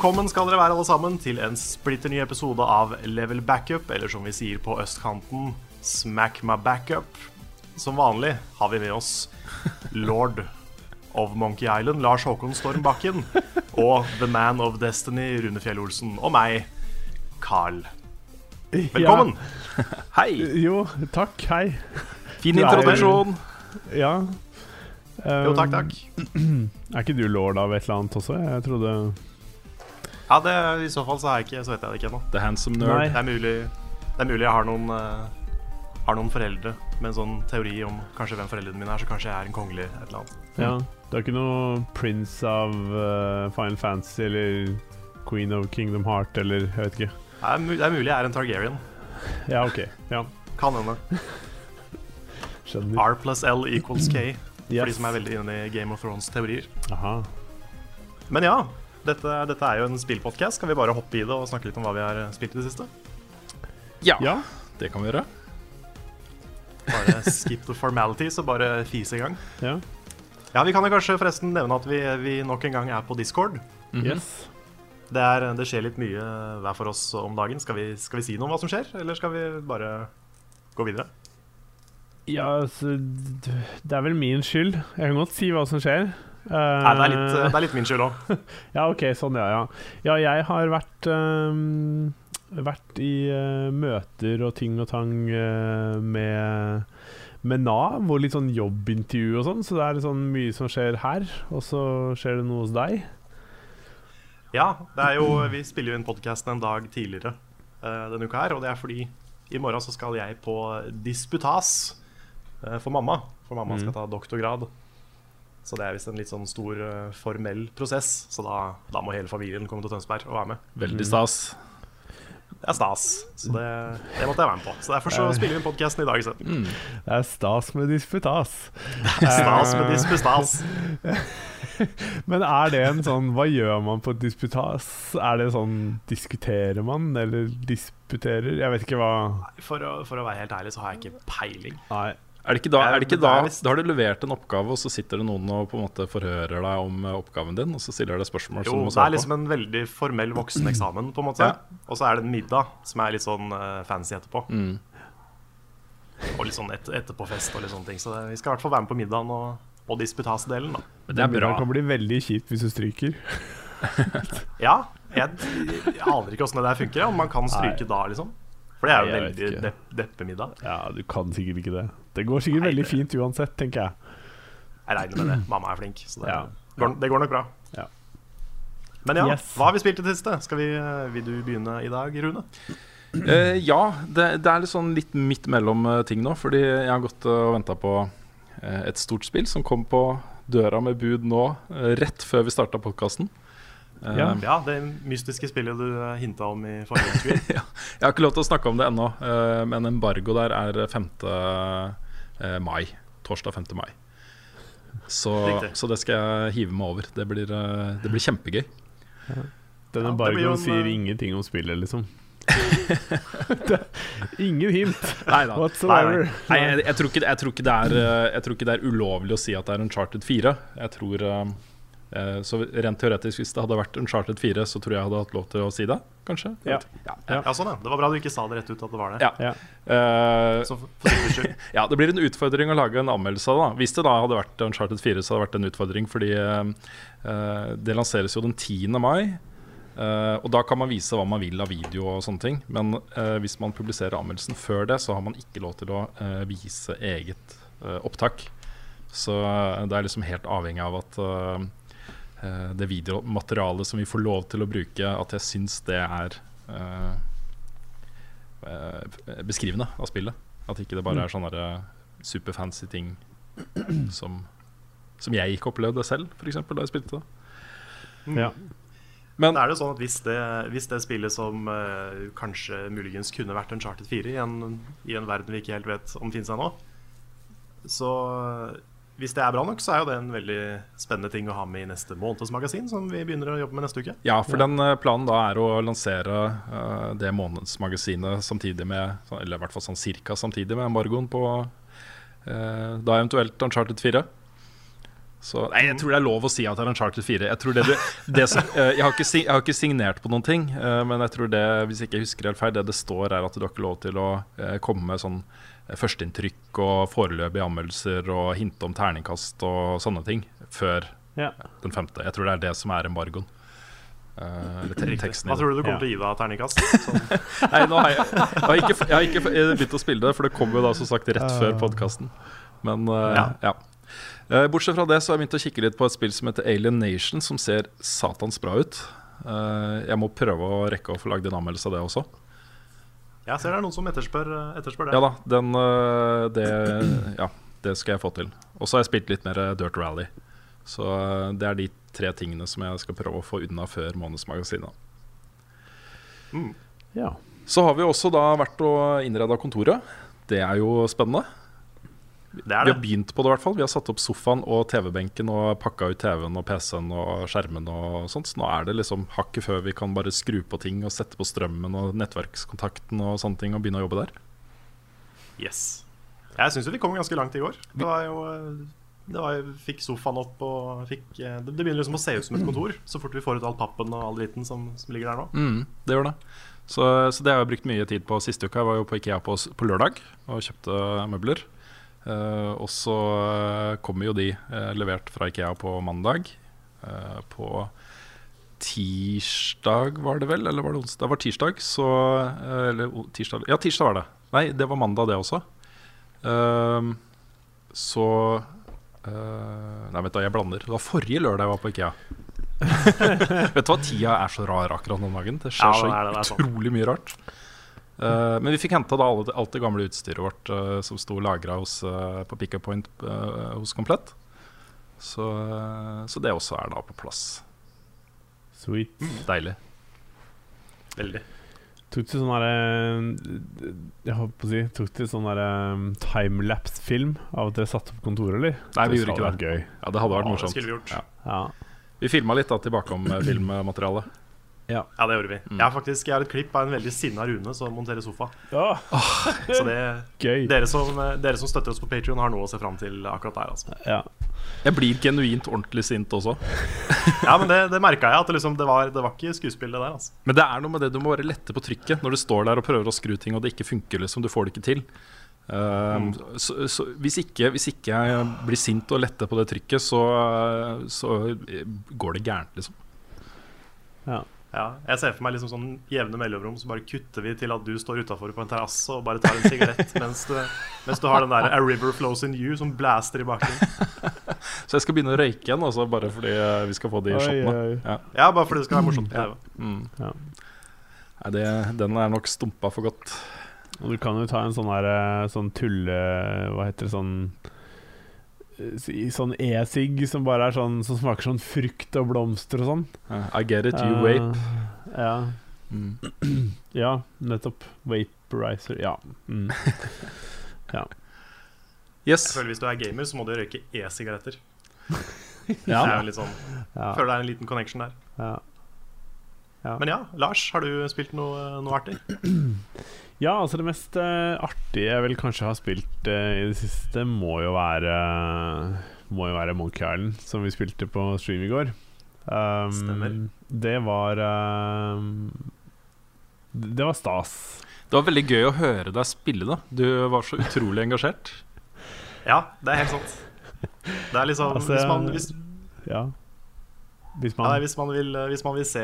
Velkommen skal dere være alle sammen til en splitter ny episode av Level Backup, eller som vi sier på østkanten, Smack my backup. Som vanlig har vi med oss lord of Monkey Island, Lars Håkon Storm Bakken, og The Man of Destiny, Rune Fjell Olsen, og meg, Carl. Velkommen! Hei! Jo, takk. Hei. Fin introduksjon. Ja. Jo, takk, takk. Er ikke du lord av et eller annet også? Jeg trodde Ja, det, I så fall så, er jeg ikke, så vet jeg det ikke ennå. The handsome nerd. Det er mulig, det er mulig jeg har noen, uh, har noen foreldre med en sånn teori om kanskje hvem foreldrene mine er, så kanskje jeg er en kongelig et eller annet. Ja. Du er ikke noe prince av uh, Final Fantasy eller queen of Kingdom Heart eller jeg vet ikke. Det er, det er mulig jeg er en Targaryen. Ja, OK. Ja, Kan hende. R pluss L equals K. For de som er veldig inne i Game of Thrones-teorier. Men ja, dette, dette er jo en spillpodkast. Skal vi bare hoppe i det og snakke litt om hva vi har spilt i det siste? Ja, Ja. det kan vi gjøre. Bare skip the formalities og bare fise i gang. ja. Ja, Vi kan jo kanskje forresten nevne at vi, vi nok en gang er på Discord. Yes. Det, er, det skjer litt mye hver for oss om dagen. Skal vi, skal vi si noe om hva som skjer, eller skal vi bare gå videre? Ja, altså Det er vel min skyld. Jeg kan godt si hva som skjer. Nei, det er litt, det er litt min skyld òg. Ja, OK, sånn, ja. Ja, ja jeg har vært um, Vært i uh, møter og ting og tang uh, med, med Nav, og litt sånn jobbintervju og sånn, så det er sånn mye som skjer her, og så skjer det noe hos deg. Ja, det er jo, vi spiller jo inn podkasten en dag tidligere eh, denne uka her, og det er fordi i morgen så skal jeg på disputas for mamma. For mamma skal ta doktorgrad. Så det er visst en litt sånn stor uh, formell prosess, så da, da må hele familien komme til Tønsberg og være med. Veldig stas. Det er stas, så det, det måtte jeg være med på. Så derfor så spiller vi inn podkasten i dag isteden. Det er stas med disputas. Det er Stas med disputas. Men er det en sånn Hva gjør man på et disputas? Er det sånn Diskuterer man, eller disputerer? Jeg vet ikke hva For å, for å være helt ærlig så har jeg ikke peiling. Nei. Er det ikke da, er det ikke Det da, er visst- da har du levert en oppgave, og så sitter det noen og på en måte forhører deg om eh, oppgaven din, og så stiller deg spørsmål Jo, som du må det er liksom en veldig formell vokseneksamen, på en måte. Ja. Og så er det en middag som er litt sånn eh, fancy etterpå. Mm. Og litt sånn et, etterpåfest og litt sånne ting. Så det, vi skal i hvert fall være med på middagen og, og disputasdelen, da. Men det er bra. Det kan bli veldig kjipt hvis du stryker. Ja, jeg, jeg aner ikke åssen det der funker, om man kan stryke da, liksom. For det er jo jeg veldig depp, deppemiddag. Ja, du kan sikkert ikke det. Det går sikkert Nei, veldig det- fint uansett, tenker jeg. Jeg regner med det. Mamma er flink, så det, Ja. går, det går nok bra. Ja. Men ja, Yes. hva har vi spilt i det siste? Skal vi, eh, vil du begynne i dag, Rune? Uh, ja, det, det er litt sånn litt midt mellom eh, ting nå, fordi jeg har gått og venta på et stort spill som kom på døra med bud nå, rett før vi starta podkasten. Ja. Ja, det mystiske spillet du hinta om i forrige spill. Jeg har ikke lov til å snakke om det ennå, eh, men embargo der er 5. eh, mai. Torsdag 5. mai. Så, så det skal jeg hive meg over. Det blir, eh, det blir kjempegøy. Den Ja, embargoen en, sier eh, ingenting om spillet, liksom. ingen hint Neida whatsoever. Nei, jeg, jeg, tror ikke, jeg, tror ikke det er, eh, jeg tror ikke det er ulovlig å si at det er Uncharted 4. Jeg tror, eh, Eh, så rent teoretisk, hvis det hadde vært Uncharted 4, så tror jeg jeg hadde hatt lov til å si det. Kanskje? Ja. ja, Ja, sånn, ja. Det var bra du ikke sa det rett ut at det var det. ja. Ja. Eh, Så for, for sikkerhets skyld. ja, det blir en utfordring å lage en anmeldelse av det. da. Hvis det da hadde vært Uncharted 4, så hadde det vært en utfordring, fordi eh, eh, det lanseres jo den 10. mai. Uh, og da kan man vise hva man vil av video og sånne ting. Men eh, hvis man publiserer anmeldelsen før det, så har man ikke lov til å eh, vise eget eh, opptak. Så eh, det er liksom helt avhengig av at eh, eh, det videomaterialet som vi får lov til å bruke, at jeg syns det er eh, eh, beskrivende av spillet. At ikke det bare er sånne superfancy ting som, som jeg ikke opplevde selv, f.eks. da jeg spilte det. Ja. Men er det sånn at hvis det, hvis det spillet som uh, kanskje muligens kunne vært en Charted 4 i en, i en verden vi ikke helt vet om finnes ennå, så hvis det er bra nok, så er jo det en veldig spennende ting å ha med i neste måneds magasin, som vi begynner å jobbe med neste uke. Ja, for den eh, planen da er å lansere uh, det månedsmagasinet samtidig med Eller i hvert fall sånn cirka samtidig med embargoen på uh, da eventuelt Uncharted 4. Så Nei, jeg tror det er lov å si at det er Uncharted 4. Jeg, tror det, du, det som, jeg, har ikke, jeg har ikke signert på noen ting, men jeg tror det, hvis jeg ikke husker helt feil, det det står, er at du har ikke lov til å komme med sånn førsteinntrykk og foreløpige anmeldelser og hinte om terningkast og sånne ting før Ja. den femte. Jeg tror det er det som er embargoen. Eh, Hva tror du du kommer Ja. til å gi deg av terningkast? Sånn, Nei, nå har jeg, jeg, har ikke, jeg har ikke begynt å spille det, for det kom jo da som sagt rett før podkasten. Men uh, Ja. ja. Eh, bortsett fra det så har jeg begynt å kikke litt på et spill som heter Alien Nation, som ser satans bra ut. Eh, jeg må prøve å rekke å få lagd en anmeldelse av det også. Jeg ser det er noen som etterspør, etterspør det. Ja da, den, eh, det, ja, det skal jeg få til. Og så har jeg spilt litt mer Dirt Rally. Så eh, det er de tre tingene som jeg skal prøve å få unna før månedsmagasinet. ja. Så har vi også da vært og innreda kontoret. Det er jo spennende. Det Vi er har begynt på det, i hvert fall. Vi har satt opp sofaen og TV-benken og pakka ut TV-en og PC-en og skjermen og sånt. Så nå er det liksom hakket før vi kan bare skru på ting og sette på strømmen og nettverkskontakten og sånne ting og begynne å jobbe der. Yes. Jeg syns vi kom ganske langt i går. Det var jo eh, det var, Fikk sofaen opp og fikk eh, Det det begynner liksom å se ut som et kontor så fort vi får ut all pappen og all dritten som, som ligger der nå. Mm, det gjør det. Så, så det har jeg brukt mye tid på siste uka. Jeg var jo på Ikea på, på lørdag og kjøpte møbler. Eh, og så eh, kommer jo de eh, levert fra Ikea på mandag. På tirsdag var det vel, eller var det onsdag? Det var tirsdag, så Eller tirsdag Ja, tirsdag var det. Nei, det var mandag, det også. Uh, så uh, Nei, vet du jeg blander. Det var forrige lørdag jeg var på Ikea. vet du hva, tida er så rar akkurat den dagen. Det skjer Ja, det er det, det er så utrolig mye rart. Eh, men vi fikk henta alt, alt det gamle utstyret vårt uh, som sto lagra uh, på Pickup Point eh, hos Komplett. Så, eh, så det også er da på plass. Sweet. Deilig. Veldig. Tok du sånn derre Jeg holdt på å si Tok du sånn derre timelapse-film av at dere satte opp kontoret, eller? Nei, vi gjorde ikke det. Gøy. Ja, det hadde vært Ja, morsomt. skulle vi. Ja. Ja. Vi filma litt da tilbake om eh, filmmaterialet. Ja, det gjorde vi. Jeg har faktisk jeg har et klipp av en veldig sinna Rune som monterer sofa. Så det, Gøy. dere, som, dere som støtter oss på Patrion, har noe å se fram til akkurat der. Altså. Ja. Jeg blir genuint ordentlig sint også. Ja, men det, det merka jeg, at det, liksom, det, var, det var ikke skuespill, det der. Altså. Men det er noe med det du må bare lette på trykket når du står der og prøver å skru ting, og det ikke funker. liksom, Du får det ikke til. Um, så, så hvis, ikke, hvis ikke jeg blir sint og letter på det trykket, så, så går det gærent, liksom. ja. Ja, jeg ser for meg liksom sånn jevne mellomrom, så bare kutter vi til at du står utafor på en terrasse og bare tar en sigarett mens du, mens du har den der 'A River Flows In You' som blaster i bakgrunnen. Så jeg skal begynne å røyke igjen, altså, bare fordi eh, vi skal få de Oi, shotene. oi. Ja. Ja, bare fordi det skal være morsomt. på TV. Mm. Ja. Nei, det, den er nok stumpa for godt. Og du kan jo ta en sånn der Sånn tulle Hva heter det sånn eh, Sånn e-sigg som bare er sånn Som smaker sånn frukt og blomster og sånn. Uh, I get it, you uh, vape. Ja. Mm. ja, nettopp. Vaporizer. Ja. Mm. Yes. Jeg føler Hvis du er gamer, så må du røyke e-sigaretter. ja. Det er jo litt sånn, ja. føler det er en liten connection der. ja. Men ja, Lars, har du spilt noe, noe artig? Ja, altså det mest uh, artige jeg vel kanskje har spilt uh, i det siste, må jo være må jo være Monkey Island, som vi spilte på stream i går. Um, Stemmer. Det var uh, Det var stas. Det var veldig gøy å høre deg spille, da. Du var så utrolig engasjert. Ja, det er helt sant. Det er liksom Altså, hvis, man, hvis, Ja. Hvis ja, man nei, hvis, man vil, hvis man vil se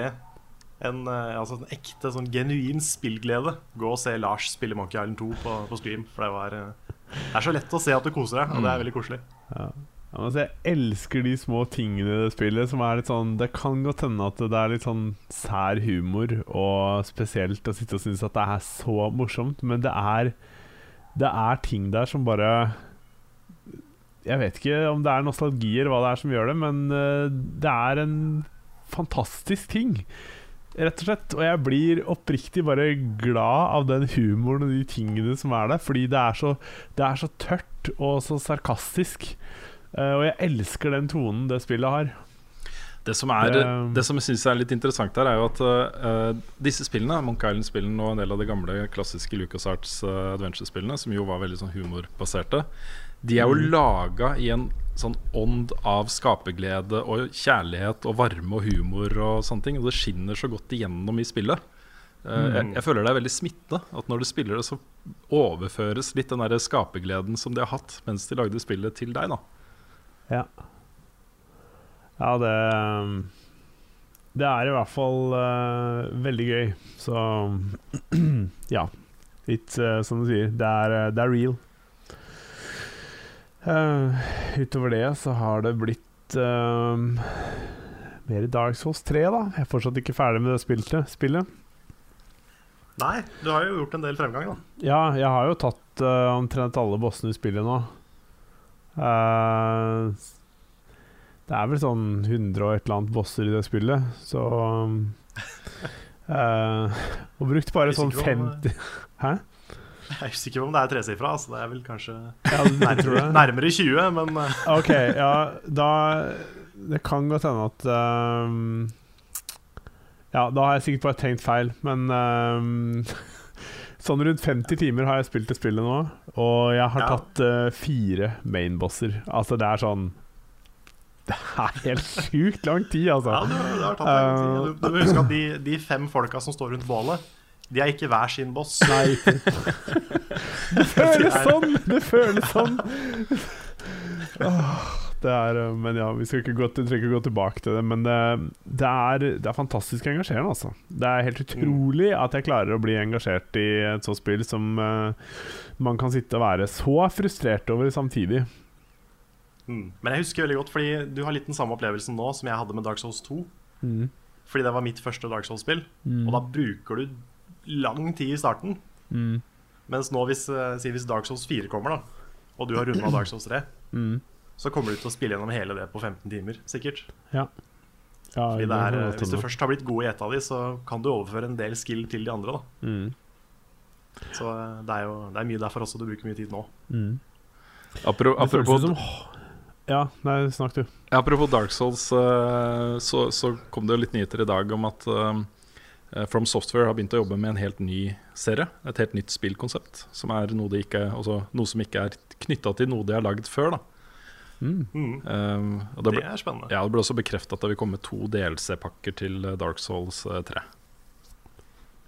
en, eh, altså en ekte, sånn genuin spillglede, gå og se Lars spille Monkey Island 2 på, på stream. For det var eh, Det er så lett å se at du koser deg, og det er veldig koselig. Ja, altså, jeg elsker de små tingene i det spillet som er litt sånn Det kan godt hende at det er litt sånn sær humor, og spesielt å sitte og synes at det er så morsomt, men det er Det er ting der som bare Jeg vet ikke om det er nostalgi eller hva det er som gjør det, men eh, det er en fantastisk ting. Rett og slett. Og jeg blir oppriktig bare glad av den humoren og de tingene som er der, fordi det er så, det er så tørt og så sarkastisk. Uh, og jeg elsker den tonen det spillet har. Det som, er, Det- det som jeg synes er litt interessant her, er jo at uh, disse spillene, Monkey Island-spillene og en del av de gamle klassiske LucasArts uh, adventure-spillene, som jo var veldig sånn humorbaserte, de er jo Mm. laga i en sånn ånd av skaperglede og kjærlighet og varme og humor og sånne ting. Og det skinner så godt igjennom i spillet. Mm. jeg, jeg føler det er veldig smittende. At når du spiller det, så overføres litt den der skapergleden som de har hatt mens de lagde spillet, til deg. da Ja. Ja, det um, Det er i hvert fall uh, veldig gøy. Så ja. Litt uh, som du sier, det er, eh, det er real. Eh, utover det så har det blitt uh, mer Dark Souls 3, da. Jeg er fortsatt ikke ferdig med det spillet. spillet. Nei, du har jo gjort en del fremgang, da. Ja, jeg har jo tatt uh, omtrent alle bossene i spillet nå. Det er vel sånn 100 og et eller annet bosser i det spillet, så um, Og brukt bare sånn sikker på om- 50 Hæ? Jeg er usikker på om det er tresifra. Altså det er vel kanskje Ja, nærmere, nærmere 20, men eh, Ok, ja, da Det kan godt hende at um, Ja, da har jeg sikkert bare tenkt feil, men um, Sånn rundt 50 timer har jeg spilt det spillet nå, og jeg har Ja. tatt uh, fire mainbosser. Altså, det er sånn Det er helt sjukt lang tid, altså. ja, du har tatt lang tid. Du, du må huske at de, de fem folka som står rundt bålet, de er ikke hver sin boss. Nei, Det føles sånn! Det føles sånn. Det er uh, Men ja, vi skal ikke gå, trenger ikke gå tilbake til det. Men det, det, er, det er fantastisk engasjerende, altså. Det er helt utrolig at jeg klarer å bli engasjert i et sånt spill som uh, man kan sitte og være så frustrert over samtidig. Mm. Men jeg husker veldig godt, fordi du har litt den samme opplevelsen nå som jeg hadde med Dark Souls 2. Mm. Fordi det var mitt første Dark Souls-spill. Og da bruker du lang tid i starten. Mm. Mens nå, hvis, eh, si hvis Dark Souls 4 kommer, da, og du har runda Dark Souls 3, Mm. så kommer du til å spille gjennom hele det på 15 timer, sikkert. Ja. ja Fordi det er, eh, hvis du først har blitt god i ett av de, så kan du overføre en del skill til de andre. da mm. Så eh, det er jo det er mye derfor også du bruker mye tid nå. Mm. Apro apropos, som Ja, nei, snakk du. apropos Dark Souls, så, så kom det jo litt nyheter i dag om at From Software har begynt å jobbe med en helt ny serie. Et helt nytt spillkonsept. Som er noe, de ikke, altså, noe som ikke er knytta til noe de har lagd før. Da. Mm. Um, og Det det, er spennende. ja, det ble også bekrefta at det vil komme to DLC-pakker til eh, Dark Souls eh, 3.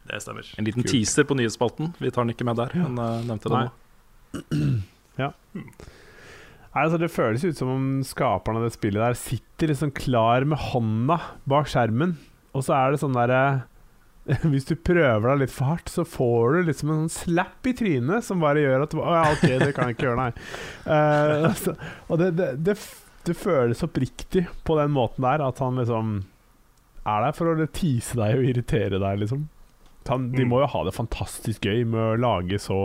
Det stemmer. En liten Kult. teaser på nyhetsspalten. Vi tar den ikke med der, Ja. men uh, nevnte det nå. ja. Nei, altså Det føles ut som om skaperne av det spillet der sitter liksom klar med hånda bak skjermen, og så er det sånn derre Hvis du prøver deg litt for hardt, så får du liksom en sånn slap i trynet som bare gjør at Å ja, OK, det kan jeg ikke gjøre, nei. Uh, altså, og det, det, det, det føles oppriktig på den måten der, at han liksom er der for å tease deg og irritere deg, liksom. Han, de Mm. må jo ha det fantastisk gøy med å lage så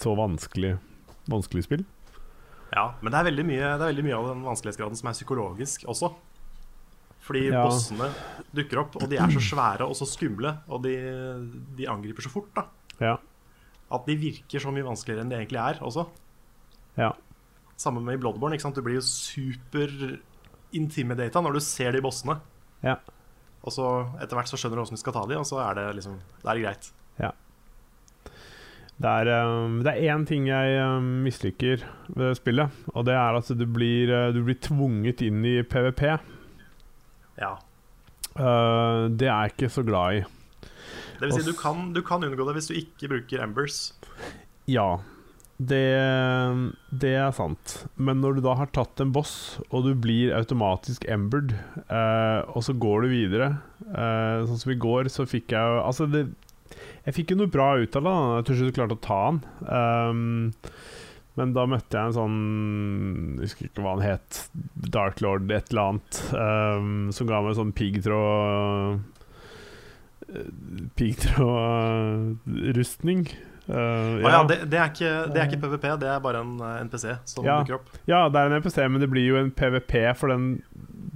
Så vanskelig vanskelig spill. Ja, men det er, veldig mye, det er veldig mye av den vanskelighetsgraden som er psykologisk også. Fordi Ja. bossene dukker opp, og de er så svære og så skumle, og de, de angriper så fort, da. Ja. At de virker så mye vanskeligere enn de egentlig er også. Ja. Samme med i Bloodborne. ikke sant? Du blir jo super intimidata når du ser de bossene. Ja. Og så etter hvert så skjønner du åssen du skal ta de, og så er det liksom Da er det greit. Det er, um, det er én ting jeg um, misliker ved spillet, og det er at du blir, uh, du blir tvunget inn i PVP. Ja. Uh, det er jeg ikke så glad i. Det vil si, du kan, du kan unngå det hvis du ikke bruker Embers. Ja, det, det er sant. Men når du da har tatt en boss, og du blir automatisk embered, uh, og så går du videre uh, Sånn som i går, så fikk jeg Altså, det jeg fikk jo noe bra ut av det. da. Jeg tror ikke du klarte å ta han. Um, men da møtte jeg en sånn Jeg husker ikke hva han het. Dark Lord et eller annet. Um, som ga meg sånn piggtråd Piggtrådrustning. Uh, ja, ja det, det, er ikke, det, er ikke, PVP, det er bare en uh, NPC som ja. dukker opp. Ja, det er en NPC, men det blir jo en PVP, for den,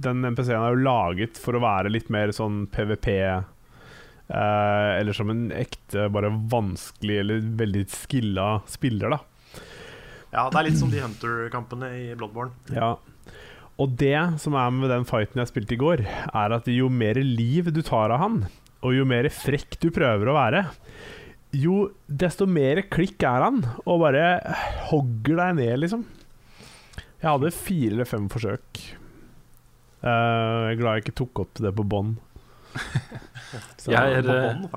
den NPC-en er jo laget for å være litt mer sånn PVP uh, Eller som en ekte, bare vanskelig eller veldig skilla spiller, da. Ja, det er litt som de Hunter-kampene i Bloodborne. Ja og det som er med den fighten jeg spilte i går, er at jo mer liv du tar av han, og jo mer frekk du prøver å være, jo desto mer klikk er han, og bare hogger deg ned, liksom. Jeg hadde fire eller fem forsøk. Uh, jeg er glad jeg ikke tok opp det på bånd. jeg er,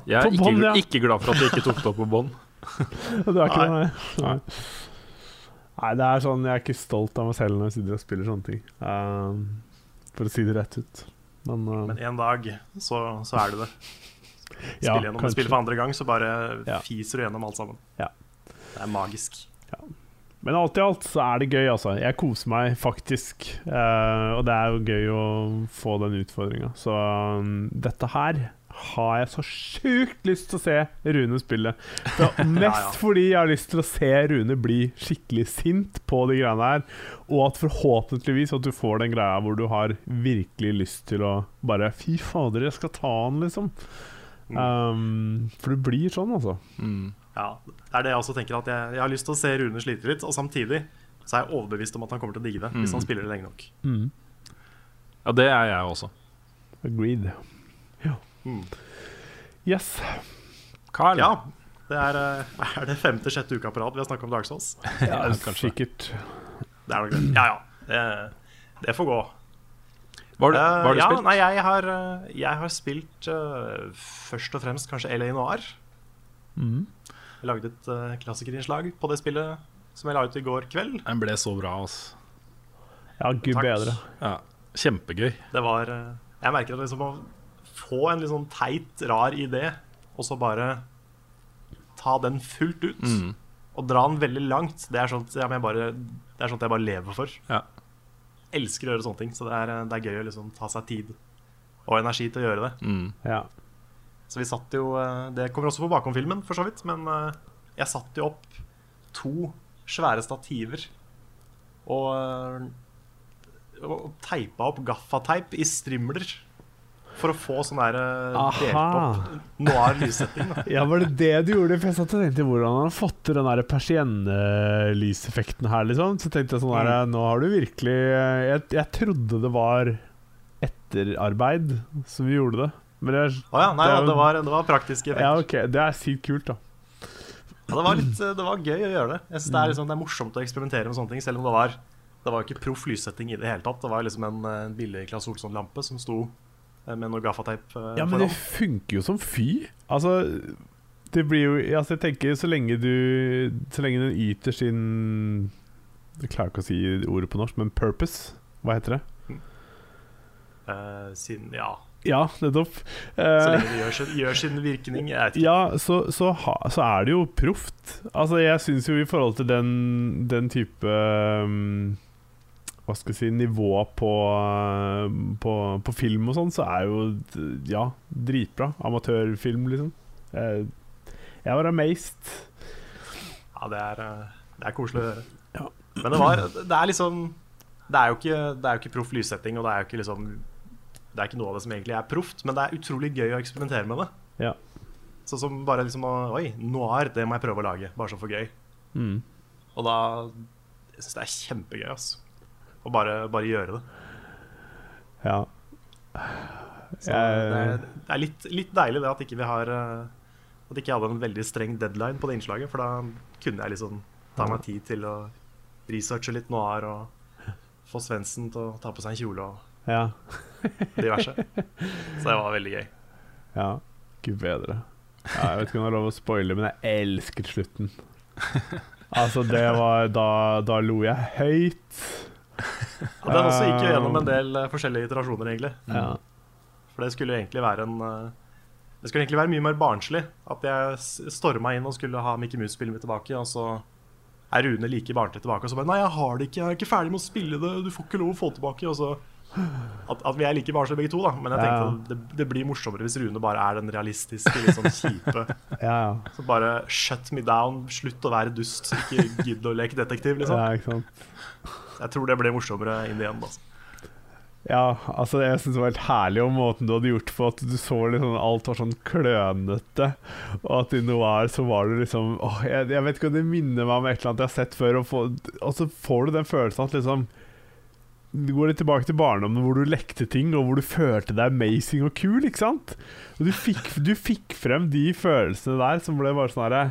jeg er ikke, ja. ikke, glad for at jeg ikke tok det opp på bånd. du er ikke det, nei. Nei, det er sånn Jeg er ikke stolt av meg selv når jeg sitter og spiller sånne ting. Uh, for å si det rett ut. Men, uh, Men en dag så, så, er det det. Spiller ja, gjennom spiller for andre gang, så bare ja. fiser du gjennom alt sammen. Ja. Det er magisk. Ja. Men alt i alt så er det gøy, altså. Jeg koser meg faktisk. Uh, og det er jo gøy å få den utfordringa. Så um, dette her har jeg så sjukt lyst til å se Rune spille. Mest ja, ja. fordi jeg har lyst til å se Rune bli skikkelig sint på de greiene her. Og at forhåpentligvis at du får den greia hvor du har virkelig lyst til å bare Fy fader, jeg skal ta han, liksom. Mm. Um, for det blir sånn, altså. Mm. Ja, det er det jeg også tenker. At jeg, jeg, har lyst til å se Rune slite litt, og samtidig så er jeg overbevist om at han kommer til å digge det mm. hvis han spiller det lenge nok. Mm. Ja, det er jeg også. Agreed. Ja. Mm. Yes. Carl. Ja. Det er, eh, er det femte-sjette uka på rad vi har snakka om Dark Souls? Ja, kanskje. Sikkert. Det er nok det. Ja ja, det, det får gå. Hva har du, hva har du ja, spilt? Nei, jeg har, eh, jeg har spilt uh, først og fremst kanskje LA Noir. Mm. Jeg lagde et uh, klassikerinnslag på det spillet som jeg la ut i går kveld. Den ble så bra, altså. Ja, gud bedre. Ja, kjempegøy. Det var uh, Jeg merker at liksom å få en litt sånn teit, rar idé, og så bare ta den fullt ut, mm. og dra den veldig langt, det er sånt, ja, bare, det er sånt jeg bare lever for. Ja. Elsker å gjøre sånne ting, så det er, det er gøy å liksom ta seg tid og energi til å gjøre det. Mm. Ja. Så vi satt jo eh, Det kommer også på bakomfilmen, for så vidt, men eh, jeg satte jo opp to svære stativer og, eh, og teipa opp gaffateip i strimler for å få sånn der uh, delt opp noir lyssetting. Ja, Var det det du gjorde? For jeg satt og tenkte hvordan han har fått til den persiennelyseffekten her, liksom. Så tenkte jeg sånn der, mm. Nå har du virkelig jeg, jeg, trodde det var etterarbeid som vi gjorde det. Men jeg, oh, ja, nei, det, ja, det, var, det var praktiske effekter. Ja, ok, Det er sykt kult, da. Ja, det var, litt, det var gøy å gjøre det. Jeg synes det, er liksom, det er morsomt å eksperimentere med sånne ting, selv om det var Det var ikke proff lyssetting i det hele tatt. Det var liksom en, en billig Claes Olsson-lampe som sto Eh, med noe gaffateip. Uh, ja, men det funker jo som fy. Altså, det blir jo altså Jeg tenker så lenge du Så lenge den yter sin Jeg klarer ikke å si ordet på norsk, men purpose. Hva heter det? Uh, sin Ja. Ja, nettopp. Uh, så lenge det gjør sin, gjør sin virkning. Ja, så, så, ha, så, er det jo proft. Altså, jeg syns jo i forhold til den, den type um, hva skal jeg si, nivået på, på, på, film og sånn, så er jo ja, dritbra. Amatørfilm, liksom. Jeg, jeg var amazed. Ja, det er, det er koselig å høre. Ja. Men det var Det er liksom Det er jo ikke, det er jo ikke proff lyssetting, og det er jo ikke liksom Det er ikke noe av det som egentlig er proft, men det er utrolig gøy å eksperimentere med det. Ja. Sånn som bare liksom Oi, noir, det må jeg prøve å lage. Bare så for gøy. Mm. Og da Jeg syns det er kjempegøy, altså. Og bare, bare gjøre det. Ja. Så det er, det er litt, litt, deilig det at ikke vi har eh, At ikke jeg hadde en veldig streng deadline på det innslaget, for da kunne jeg liksom ta meg tid til å researche litt noir og få Svendsen til å ta på seg en kjole og Ja. diverse. Så det var veldig gøy. ja. Gud bedre. Ja, jeg vet ikke om det er lov å spoile, men jeg elsket slutten. Altså, det var Da, da lo jeg høyt. Og den også gikk jo gjennom en del eh, forskjellige iterasjoner, egentlig. Ja. For det skulle jo egentlig være en eh, Det skulle egentlig være mye mer barnslig. At jeg storma inn og skulle ha Mickey Mouse-spillet mitt tilbake, og så er Rune like barnslig tilbake. Og så bare Nei, jeg har det ikke, jeg er ikke ferdig med å spille det, du får ikke lov å få tilbake. Og så At, at vi er like barnslige begge to, da. Men jeg tenkte ja. det, det blir morsommere hvis Rune bare er den realistiske, litt sånn kjipe. Ja, ja. Så bare shut me down, slutt å være dust, ikke gidd å leke detektiv, liksom. ja ikke sant. Jeg tror det ble morsommere inn igjen. altså. Ja, altså jeg synes det var helt herlig om måten du hadde gjort på At du så liksom alt var sånn klønete Og at i Noir så var du liksom åh, jeg, jeg vet ikke om det minner meg om et eller annet jeg har sett før Og, få, og så får du den følelsen at liksom Du går litt tilbake til barndommen hvor du lekte ting Og hvor du følte deg amazing og kul, ikke sant? Og du fikk, du fikk frem de følelsene der som ble bare sånn herre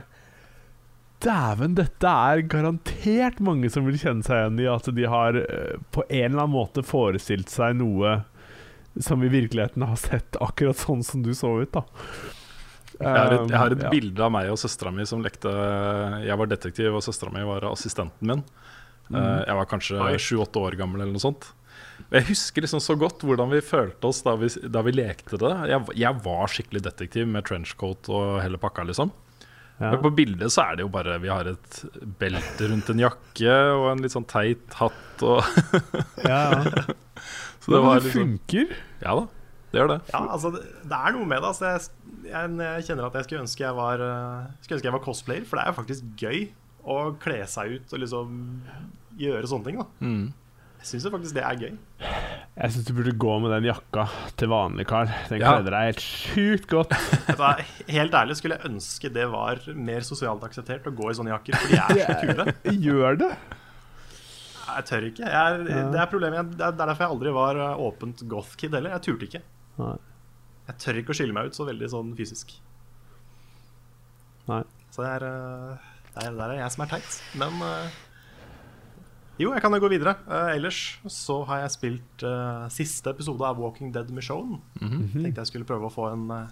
Dæven, dette er garantert mange som vil kjenne seg igjen i at de har eh, på en eller annen måte forestilt seg noe som i virkeligheten har sett akkurat sånn som du så ut, da. Jeg har et, jeg har et Um, ja. bilde av meg og søstera mi som lekte Jeg var detektiv, og søstera mi var assistenten min. Mm. Eh, Jeg var kanskje sju-åtte år gammel eller noe sånt. Jeg husker liksom så godt hvordan vi følte oss da vi, da vi lekte det. Jeg, jeg var skikkelig detektiv med trenchcoat og hele pakka, liksom. Ja. Men på bildet så er det jo bare Vi har et belte rundt en jakke og en litt sånn teit hatt og Ja, ja. Så det var det liksom funker. Ja da, det gjør det. Ja, altså det, det er noe med det. Altså, jeg, jeg, jeg kjenner at jeg skulle ønske jeg var eh, Skulle ønske jeg var cosplayer, for det er jo faktisk gøy å kle seg ut og liksom gjøre sånne ting. da Mm. Jeg syns faktisk det er gøy. Jeg syns du burde gå med den jakka til vanlig karl. Den Ja. kledde deg helt sjukt godt. Vet helt ærlig skulle jeg ønske det var mer sosialt akseptert å gå i sånne jakker, for de er så kule. Gjør det. Jeg tør ikke. Jeg, det er problemet. Det er det er derfor jeg aldri var eh, åpent goth-kid heller. Jeg turte ikke. Nei. Jeg tør ikke å skille meg ut så veldig sånn fysisk. Nei. Så det er, eh, det er, det er jeg som er teit. Men eh, jo, jeg kan jo gå videre. Uh, ellers så har jeg spilt uh, siste episode av Walking Dead Mission. Tenkte jeg skulle prøve å få en uh,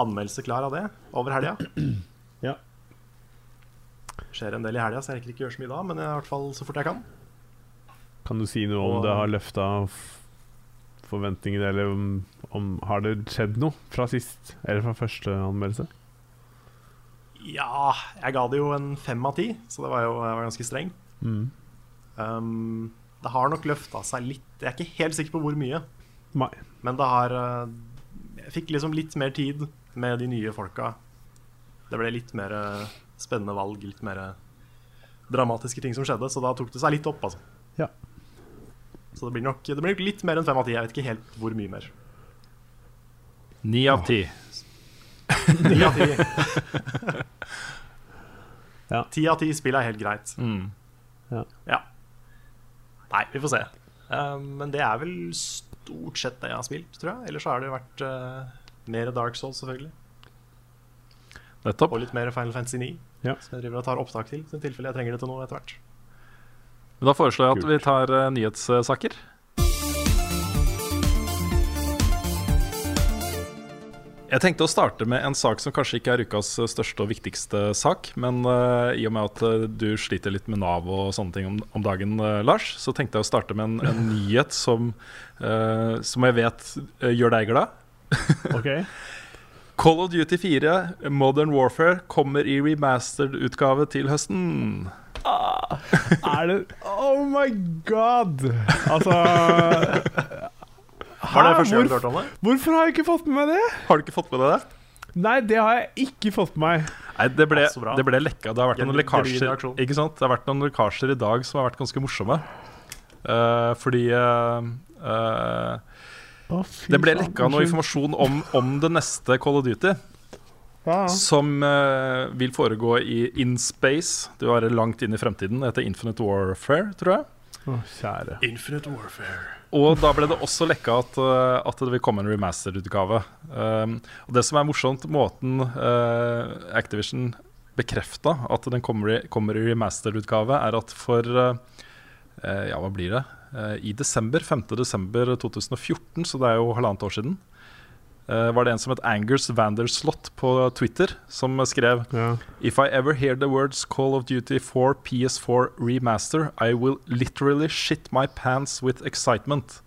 anmeldelse klar av det over helga. Ja. Skjer en del i helga, så jeg rekker ikke gjøre så mye da, men i hvert fall så fort jeg kan. Kan du si noe om Og- det har løfta forventningene, eller om, om Har det skjedd noe fra sist? Eller fra første anmeldelse? Ja, jeg ga det jo en fem av ti, så det var jo var ganske streng. Mm. Um, det har nok løfta seg litt. Jeg er ikke helt sikker på hvor mye, Nei. men det har uh, Jeg fikk liksom litt mer tid med de nye folka. Det ble litt mer uh, spennende valg, litt mer uh, dramatiske ting som skjedde, så da tok det seg litt opp, altså. Ja. Så det blir nok det blir nok litt mer enn fem av ti. Jeg vet ikke helt hvor mye mer. Ni av ti. Ni av ti. Ja. Ti av ti spill er helt greit. Mm. Ja. Nei, vi får se. Um, men det er vel stort sett det jeg har spilt, tror jeg. Ellers så har det vært uh, mer Dark Souls, selvfølgelig. Nettopp. Og litt mer Final Fantasy 9. Ja. Som jeg driver og tar opptak til, i tilfelle jeg trenger det til noe etter hvert. Men Da foreslår jeg at Kult. vi tar eh, nyhetssaker. Jeg tenkte å starte med en sak som kanskje ikke er ukas største og viktigste sak. Men uh, i og med at eh, du sliter litt med Nav og sånne ting om, om dagen, uh, Lars, så tenkte jeg å starte med en, en nyhet som, som jeg vet gjør deg glad. okay. Call of Duty 4 Modern Warfare kommer i remastered-utgave til høsten. Er det Oh my god! Altså Var det første gang du hørte om det? Hvorfor har jeg ikke fått med meg det? Har du ikke fått med deg det? Nei, det har jeg ikke fått med meg. Nei, det ble, Ja, det ble lekka. Det har vært noen lekkasjer. Ikke sant? Det har vært noen lekkasjer i dag som har vært ganske morsomme. Uh, fordi uh, uh, oh, fy det ble lekka noe informasjon om, om det neste Call of Duty. Ja. Som eh, vil foregå i in space. Det var langt inn i fremtiden. Det heter Infinite Warfare, tror jeg. Å, kjære. Infinite Warfare. Og da ble det også lekka at, uh, at det vil komme en remastered-utgave. Um, og det som er morsomt, måten uh, Activision bekrefta at den kommer i, kommer i remastered-utgave, er at for uh, Ja, hva blir det? I desember, 5. desember 2014, så det er jo halvannet år siden, var det en som het Angers Vanderslot på Twitter, som skrev yeah. If I ever hear the words Call of Duty 4 PS4 Remaster, I will literally shit my pants with excitement.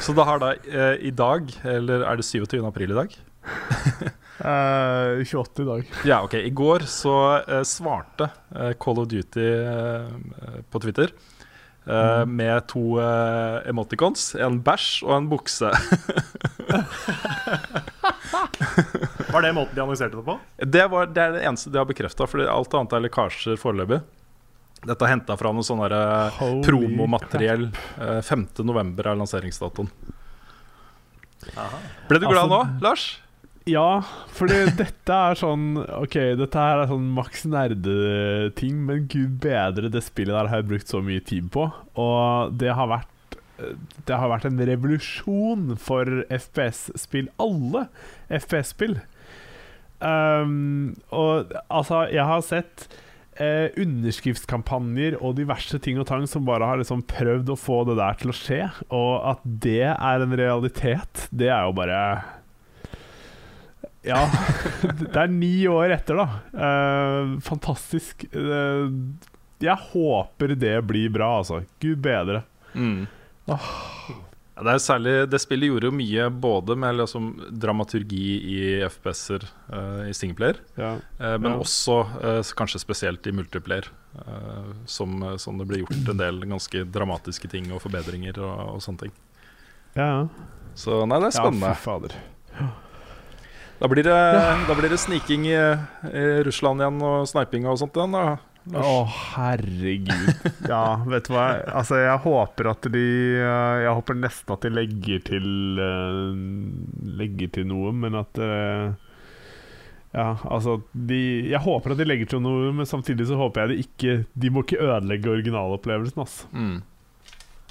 Så da har da eh, i dag, eller er det 27. april i dag? Eh, 28 i dag. Ja, ok. I går så eh, svarte eh, Call of Duty eh, på Twitter eh, med to uh, emoticons. En bæsj og en bukse. Var det måten de annonserte det på? Det, var, det er det eneste de har bekrefta, for alt annet er lekkasjer foreløpig. Dette er henta fra noe sånn eh, promomateriell. Uh, 5.11. er lanseringsdatoen. Ble du glad Altså, nå, Lars? Ja, fordi dette er sånn Ok, dette her er sånn maks nerdeting, men gud bedre, det spillet der har jeg brukt så mye tid på. Og det har vært Det har vært en revolusjon for FPS-spill. Alle FPS-spill. Um, og altså, jeg har sett eh, underskriftskampanjer og diverse ting og tang som bare har liksom prøvd å få det der til å skje. Og at det er en realitet, det er jo bare Ja. Det er ni år etter, da. Eh, fantastisk. Eh, jeg håper det blir bra, altså. Gud bedre. Mm. Ja, det, særlig, det spillet gjorde jo mye både med liksom, dramaturgi i FPS-er uh, i singleplayer, Ja. uh, men Ja. også uh, kanskje spesielt i multiplayer. eh, som, som det ble gjort en del ganske dramatiske ting og forbedringer og, og sånne ting. Ja, ja. Så nei, det er ja, spennende. fy fader. Da blir det, da blir det sniking i, i Russland igjen og sniping og sånt igjen. Da. Å, herregud. Ja, vet du hva? Altså, jeg håper at de eh, Jeg håper nesten at de legger til eh, Legger til noe, men at eh, Ja, altså de, Jeg håper at de legger til noe, men samtidig så håper jeg de ikke De må ikke ødelegge originalopplevelsen, altså. Mm.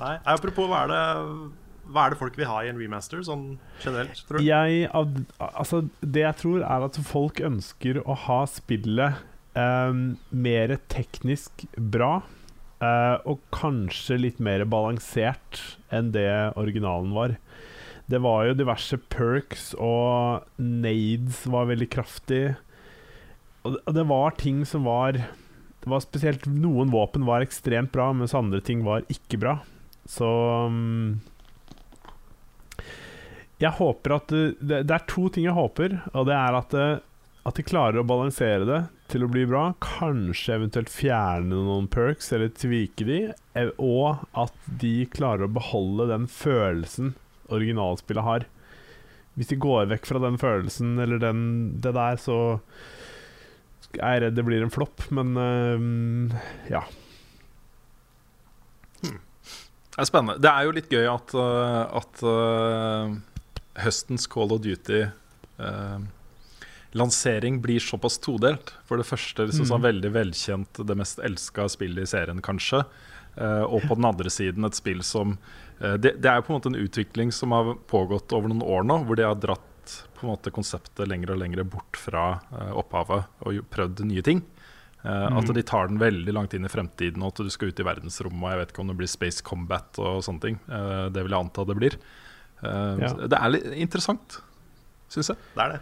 Nei, Apropos, hva er det Hva er det folk vil ha i en remaster, sånn generelt? Tror du? Jeg, altså, det jeg tror, er at folk ønsker å ha spillet eh, mer teknisk bra. eh, og kanskje litt mer balansert enn det originalen var. Det var jo diverse perks, og nades var veldig kraftig. Og det, var ting som var Det var spesielt Noen våpen var ekstremt bra, mens andre ting var ikke bra. Så mm, jeg håper at det, det, det er to ting jeg håper, og det er at, det, at de klarer å balansere det til å bli bra. Kanskje eventuelt fjerne noen perks eller tvike de, eh, og at de klarer å beholde den følelsen originalspillet har. Hvis de går vekk fra den følelsen eller den, det der, så er jeg redd det blir en flopp, men uh, ja. Det er spennende. Det er jo litt gøy at, at uh, høstens Call of Duty-lansering lansering blir såpass todelt. For det første liksom, sånn veldig velkjent, det mest elska spillet i serien, kanskje. Eh, og på den andre siden et spill som eh, det, det er på en måte en utvikling som har pågått over noen år nå, hvor de har dratt på en måte konseptet lenger og lenger bort fra uh, opphavet og prøvd nye ting. Uh, At de tar den veldig langt inn i fremtiden, og at du skal ut i verdensrommet. Og jeg vet ikke om det blir Space Combat og sånne ting. Uh, det vil jeg anta det blir. Uh, Ja. Det er litt interessant, syns jeg. Det er det.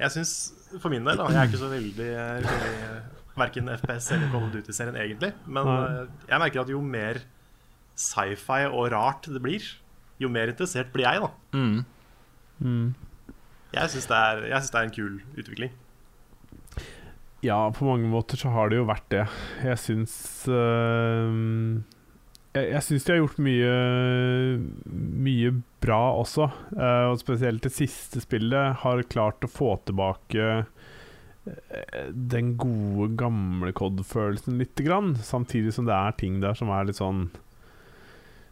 Jeg syns, for min del, da Jeg er ikke så veldig, veldig Verken FPS eller Call of Duty-serien egentlig. Men Nei. eh, jeg merker at jo mer sci-fi og rart det blir, jo mer interessert blir jeg, da. Mm. Jeg syns det, synes det er en kul utvikling. Ja, på mange måter så har det jo vært det. Jeg syns øhm, Jeg, jeg syns de har gjort mye Mye bra også. Uh, og spesielt det siste spillet har klart å få tilbake eh, den gode, gamle COD-følelsen lite grann. Samtidig som det er ting der som er litt sånn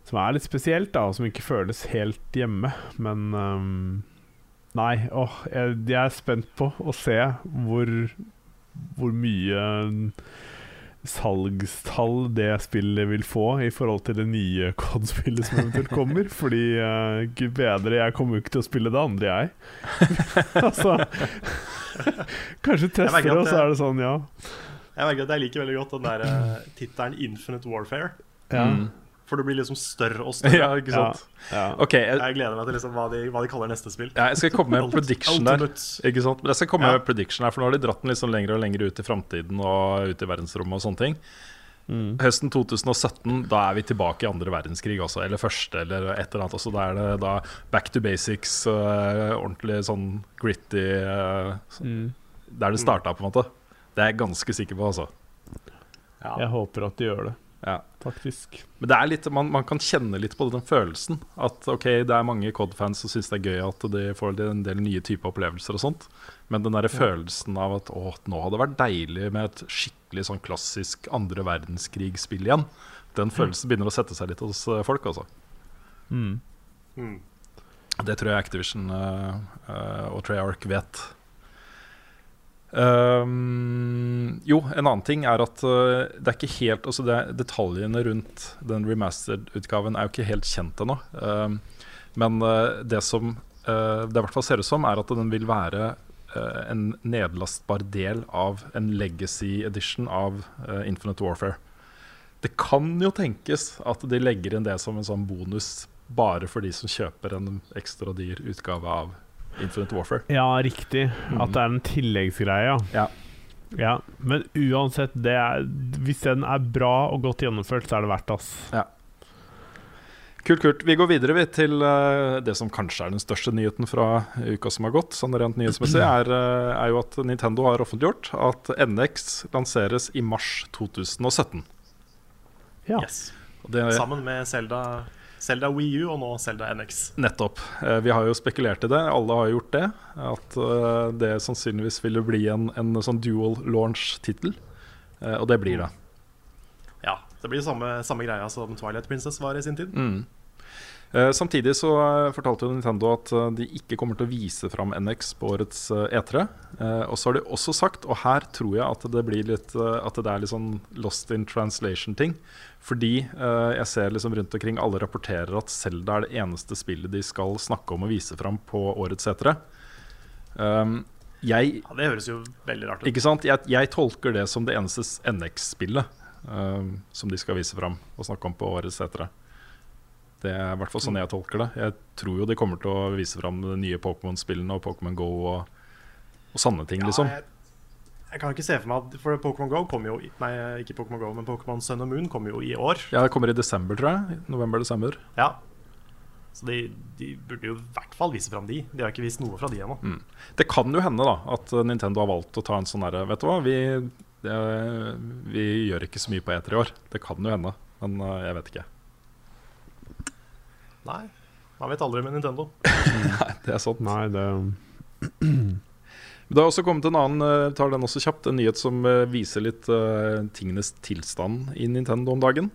Som er litt spesielt, da, og som ikke føles helt hjemme. Men um, Nei, åh, jeg, jeg er spent på å se hvor hvor mye salgstall det spillet vil få i forhold til det nye COD-spillet som eventuelt kommer. Fordi uh, gud bedre, jeg kommer jo ikke til å spille det andre, jeg. altså Kanskje tester det, og så er det sånn, ja. Jeg merker at jeg liker veldig godt den der uh, tittelen 'Infinite Warfare'. ja. Mm. For det blir liksom større og større. Ja, ikke sant? ja. Ok, jeg, Jeg gleder meg til liksom hva, de, hva de kaller neste spill. ja, jeg skal komme med en prediction der. Ikke sant? Men jeg skal komme Ja. med prediction her For nå har de dratt den liksom lenger og lenger ut i framtiden og ut i verdensrommet og sånne ting. Mm. Høsten 2017, da er vi tilbake i andre verdenskrig også. Eller første, eller et eller annet. Også. Da er det da back to basics, uh, ordentlig sånn gritty uh, så- Mm. Der det starta, på en måte. Det er jeg ganske sikker på, altså. Jeg håper at de gjør det, Ja. Taktisk. Men det er litt, man, man kan kjenne litt på den følelsen. At ok, det er mange COD-fans som syns det er gøy at de får en del nye typer opplevelser og sånt. Men den der følelsen av at å, nå hadde det vært deilig med et skikkelig sånn klassisk andre verdenskrig-spill igjen. Den følelsen begynner å sette seg litt hos eh, folk, altså. Mm. Mm. Det tror jeg Activision uh, uh, og Treyarch vet. Um, jo, en annen ting er at uh, det er ikke helt altså det, Detaljene rundt den remastered-utgaven er jo ikke helt kjent ennå. Um, men uh, det som uh, det i hvert fall ser ut som, er at den vil være en nedlastbar del av en legacy edition av Infinite Warfare. Det kan jo tenkes at de legger inn det som en sånn bonus bare for de som kjøper en ekstra dyr utgave av Infinite Warfare. Ja, riktig. At det er en tilleggsgreie, ja. Ja. ja. Men uansett, det er, hvis den er bra og godt gjennomført, så er det verdt ass. Kult, kult. Vi går videre vi, til uh, det som kanskje er den største nyheten fra uka som har gått. Sånn rent nyhetsmessig er, uh, er jo at Nintendo har offentliggjort at NX lanseres i mars 2017. Ja. Yes. Og det, Sammen med Zelda, Zelda Wii U og nå Zelda NX. nettopp. Eh, Vi har jo spekulert i det, alle har gjort det. At eh, det sannsynligvis ville bli en, en sånn dual launch-tittel. Eh, Og det blir det. Ja, Det blir samme, samme greia som Twilight Princess var i sin tid. Mm. Eh, samtidig så eh, fortalte jo Nintendo at eh, de ikke kommer til å vise fram NX på årets eh, E3. Eh, og så har de også sagt, og her tror jeg at det blir litt At det er litt sånn lost in translation-ting. Fordi jeg ser liksom rundt omkring alle rapporterer at Zelda er det eneste spillet de skal snakke om og vise fram på årets E3. Um, jeg Ja, Det høres jo veldig rart ut. ikke sant? Jeg, jeg tolker det som det eneste NX-spillet um, som de skal vise fram og snakke om på årets etere. Det er i hvert fall sånn jeg tolker det. Jeg tror jo de kommer til å vise fram de nye Pokémon-spillene og Pokémon Go og, og sanne ting, liksom. Jeg, jeg kan ikke se for meg at For Pokémon Go kommer jo Nei, ikke Pokémon Go, men Pokémon Sun og Moon kommer jo i år. Ja, det kommer i desember, tror jeg. November-desember. Ja Så de, de burde jo i hvert fall vise fram de. De har ikke vist noe fra de ennå. Mm. Det kan jo hende da at Nintendo har valgt å ta en sånn herre Vet du hva, vi, det, vi gjør ikke så mye på E3 i år. Det kan jo hende, men uh, jeg vet ikke. Nei, man vet aldri med Nintendo. Nei, Det er sant. Nei, det Det har også kommet en annen eh, tar den også kjapt, en nyhet som eh, viser litt uh, tingenes tilstand i Nintendo om dagen.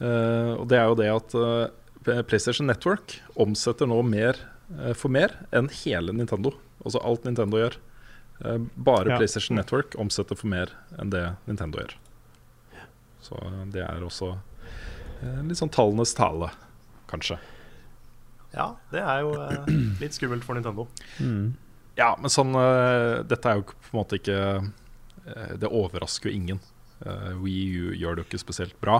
Uh, og Det er jo det at uh, PlayStation Network omsetter nå mer for mer enn hele Nintendo. Altså alt Nintendo gjør. Eh, bare Ja. PlayStation Network omsetter for mer enn det Nintendo gjør. Så det er også litt sånn tallenes tale, kanskje. Ja, det er jo eh, litt skummelt for Nintendo. mm. Ja, men sånn eh, Dette er jo på en måte ikke eh, Det overrasker jo ingen. Uh, Wii U gjør det jo ikke spesielt bra.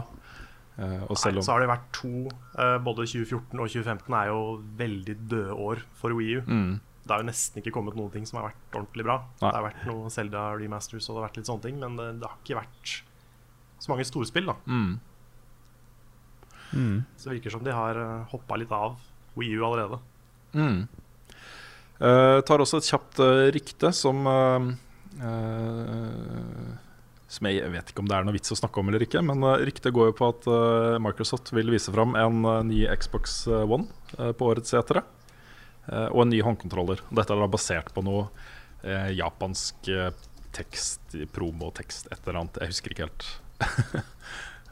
Uh, og Nei, selv om så har det vært to uh, Både 2014 og 2015 er jo veldig døde år for Wii U. mm, Det har jo nesten ikke kommet noen ting som har vært ordentlig bra. Nei. Det har vært noe Zelda remasters og det har vært litt sånne ting, men det, det har ikke vært så mange storspill. da mm, Mm. Så det virker som de har uh, hoppa litt av Wii U allerede. mm. Uh, tar også et kjapt uh, rykte som uh, Som jeg vet ikke om det er noe vits å snakke om eller ikke, men ryktet går jo på at Microsoft vil vise fram en ny Xbox One på årets etere. Eh, og en ny håndkontroller. Dette er da basert på noe japansk tekst, promotekst, et eller annet. Jeg husker ikke helt.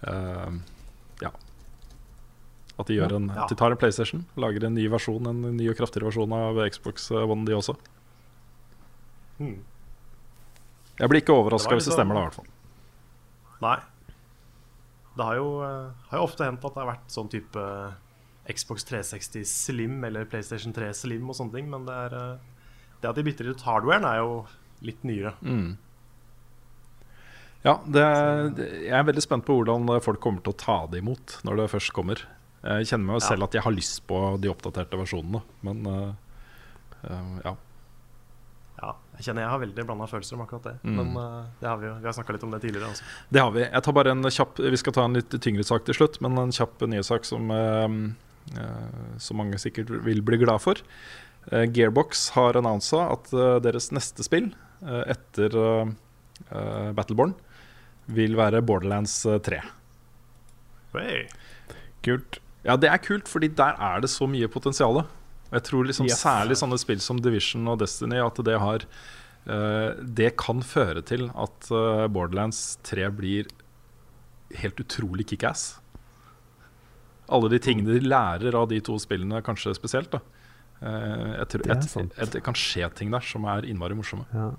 Ja. At de, gjør en, Ja. de tar en PlayStation, lager en ny versjon, en ny og kraftigere versjon av Xbox One, de også. Hmm. Jeg blir ikke overraska hvis det liksom- stemmer, da, i hvert fall. Nei, det har jo, eh, har jo ofte hendt at det har vært sånn type Xbox 360 Slim eller PlayStation 3 Slim og sånne ting, men det, er, eh, det at de bytter ut hardwaren, er jo litt nyere. Mm. Ja, det, det, jeg er veldig spent på hvordan folk kommer til å ta det imot når det først kommer. Jeg kjenner meg jo selv at jeg har lyst på de oppdaterte versjonene, men uh, uh, ja. Ja, jeg kjenner jeg har veldig blanda følelser om akkurat det. Mm. Men uh, det har vi jo Vi har snakka litt om det tidligere. Også. Det har vi. Jeg tar bare en kjapp Vi skal ta en litt tyngre sak til slutt, men en kjapp nyhetssak som, uh, uh, som mange sikkert vil bli glad for. Gearbox har annonsa at deres neste spill etter Battleborn vil være Borderlands uh, 3. Hey. Kult. Ja, det er kult, fordi der er det så mye potensial. Jeg tror liksom Yes. særlig sånne spill som Division og Destiny at det har uh, Det kan føre til at uh, Borderlands 3 blir helt utrolig kickass. Alle de tingene de lærer av de to spillene, kanskje spesielt. da uh, jeg tror, et, sant. et, det kan skje ting der som er innmari morsomme. Ja.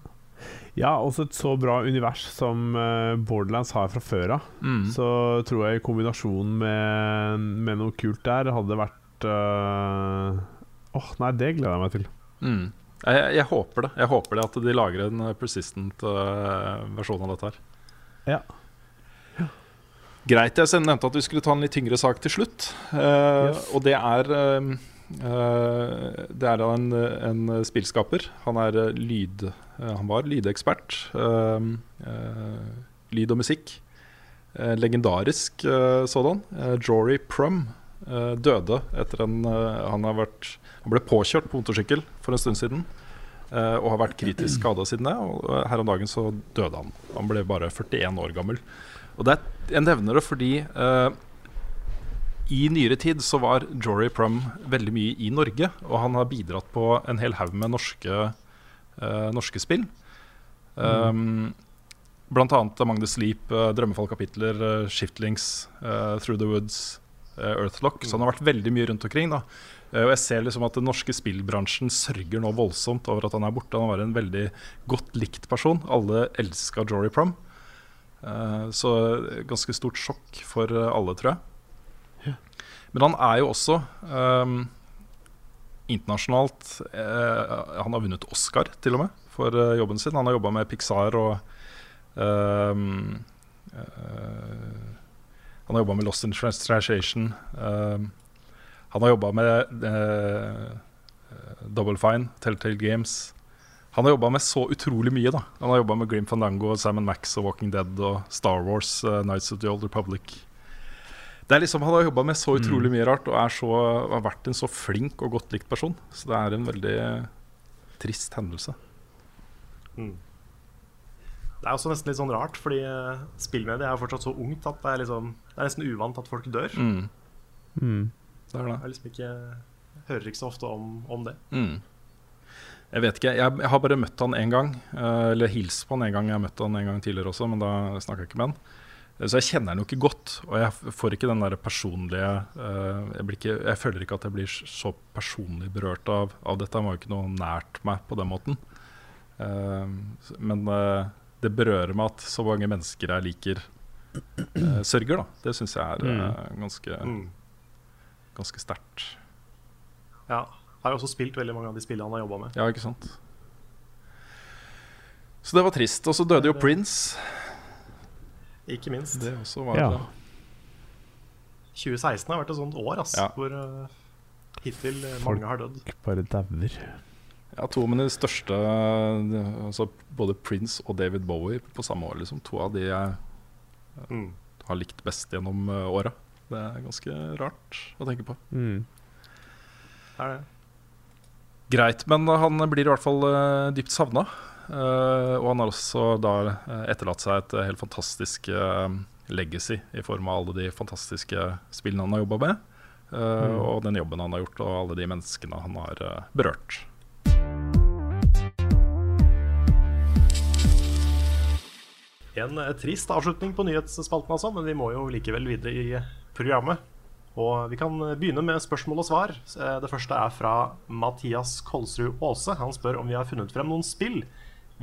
Ja, også et så bra univers som eh, Borderlands har fra før av. Mm. Så tror jeg kombinasjonen med, med noe kult der hadde vært eh, Åh, nei, det gleder jeg meg til. Mm. Jeg, jeg, håper det. Jeg håper det at de lager en eh, persistent uh, versjon av dette her. Ja. Greit. Jeg nevnte at vi skulle ta en litt tyngre sak til slutt. Uh, Yes. Og det er uh, Det er en, en spillskaper. Han er lyd Han var lydekspert. eh, eh, lyd og musikk. Eh, legendarisk eh, sådan. Jory Prum eh, døde etter en eh, han, vært, han ble påkjørt på motorsykkel for en stund siden. eh, og har vært kritisk skada siden det. Og eh, her om dagen så døde han. Han ble bare 41 år gammel. Og det Jeg nevner det fordi eh, i nyere tid så var Jory Prum veldig mye i Norge. Og han har bidratt på en hel haug med norske, eh, norske spill. Um, Blant annet Among the Sleep, uh, Drømmefall-kapitler, eh, Shiftlings, eh, Through the Woods, eh, Earthlock. Så han har vært veldig mye rundt omkring. da Eh, Og jeg ser liksom at Den norske spillbransjen sørger nå voldsomt over at han er borte. Han var en veldig godt likt person. Alle elska Jory Prum. Eh, Så ganske stort sjokk for eh, alle, tror jeg. Men han er jo også ehm, internasjonalt eh, Han har vunnet Oscar, til og med, for eh, jobben sin. Han har jobba med Pixar og ehm, eh, Han har jobba med Lost in Translation. ehm, han har jobba med eh, Double Fine, Telltale Games. Han har jobba med så utrolig mye. da Han har jobba med Grim Fandango, Simon Max og Walking Dead og Star Wars, uh, Nights of the Old Republic. Det er liksom, Han har jobba med så utrolig mye rart og er så, har vært en så flink og godt likt person. Så det er en veldig trist hendelse. Mm. Det er også nesten litt sånn rart, fordi eh, spillmediet er jo fortsatt så ungt at det er, liksom, det er nesten uvant at folk dør. Mm, Mm. det er det. Jeg, liksom ikke, jeg hører ikke så ofte om, om det. Mm. Jeg vet ikke, jeg, jeg har bare møtt han én gang. eh, eller hilst på han en gang. Jeg har møtt han en gang tidligere også, men da snakka jeg ikke med han. Så jeg kjenner den jo ikke godt, og jeg får ikke den der personlige eh, jeg, blir ikke, jeg føler ikke at jeg blir så personlig berørt av, av dette. Han var jo ikke noe nært meg på den måten. Eh, men eh, det berører meg at så mange mennesker jeg liker, sørger. da Det syns jeg er eh, ganske, Mm. ganske sterkt. Ja. Har jo også spilt veldig mange av de spillene han har jobba med. Ja, ikke sant? Så det var trist. Og så døde jo Prince. Ikke minst. Det også var Ja. 2016 har vært et sånt år ass, Ja. hvor uh, hittil eh, Folk- mange har dødd. Bare dauer. Ja, to av de største altså Både Prince og David Bowie på samme år. Liksom. To av de jeg Mm. har likt best gjennom uh, åra. Det er ganske rart å tenke på. Mm. Det er det. Greit, men han blir i hvert fall uh, dypt savna. Uh, og han har også da uh, etterlatt seg et uh, helt fantastisk uh, legacy i form av alle de fantastiske spillene han har jobba med. uh, Mm. Og den jobben han har gjort, og alle de menneskene han har uh, berørt. En eh, trist avslutning på nyhetsspalten, altså, men vi må jo likevel videre i programmet. Og vi kan eh, begynne med spørsmål og svar. Eh, Det første er fra Mathias Kolsrud Aase. Han spør om vi har funnet frem noen spill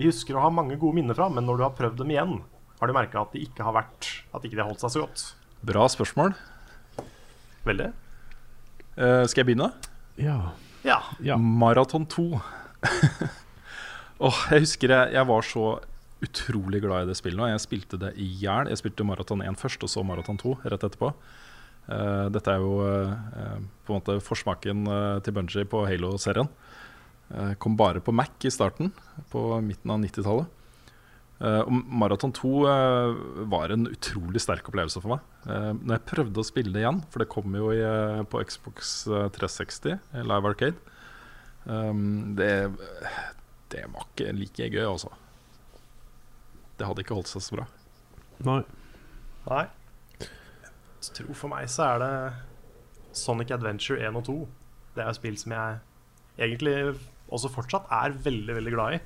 vi husker å ha mange gode minner fra, men når du har prøvd dem igjen, har du merka at de ikke har vært At ikke de har holdt seg så godt. Bra spørsmål. Veldig. Uh, skal jeg begynne? Ja. Ja. ja. Maraton 2. oh, jeg husker jeg, jeg var så utrolig glad i det spillet. Og jeg spilte det i hjel. Jeg spilte Maraton 1 først, og så Maraton 2 rett etterpå. Uh, dette er jo uh, på en måte forsmaken til Bungie på Halo-serien. Eh, kom bare på Mac i starten, på midten av 90-tallet. Eh, og Maraton 2 eh, var en utrolig sterk opplevelse for meg. Uh, når jeg prøvde å spille det igjen, for det kom jo i, på Xbox eh, 360, eh, Live Arcade um, det, det var ikke like gøy, altså. Det hadde ikke holdt seg så bra. Nei. Nei. Jeg tror for meg så er det Sonic Adventure 1 og 2. Det er spill som jeg egentlig også fortsatt er veldig, veldig glad i.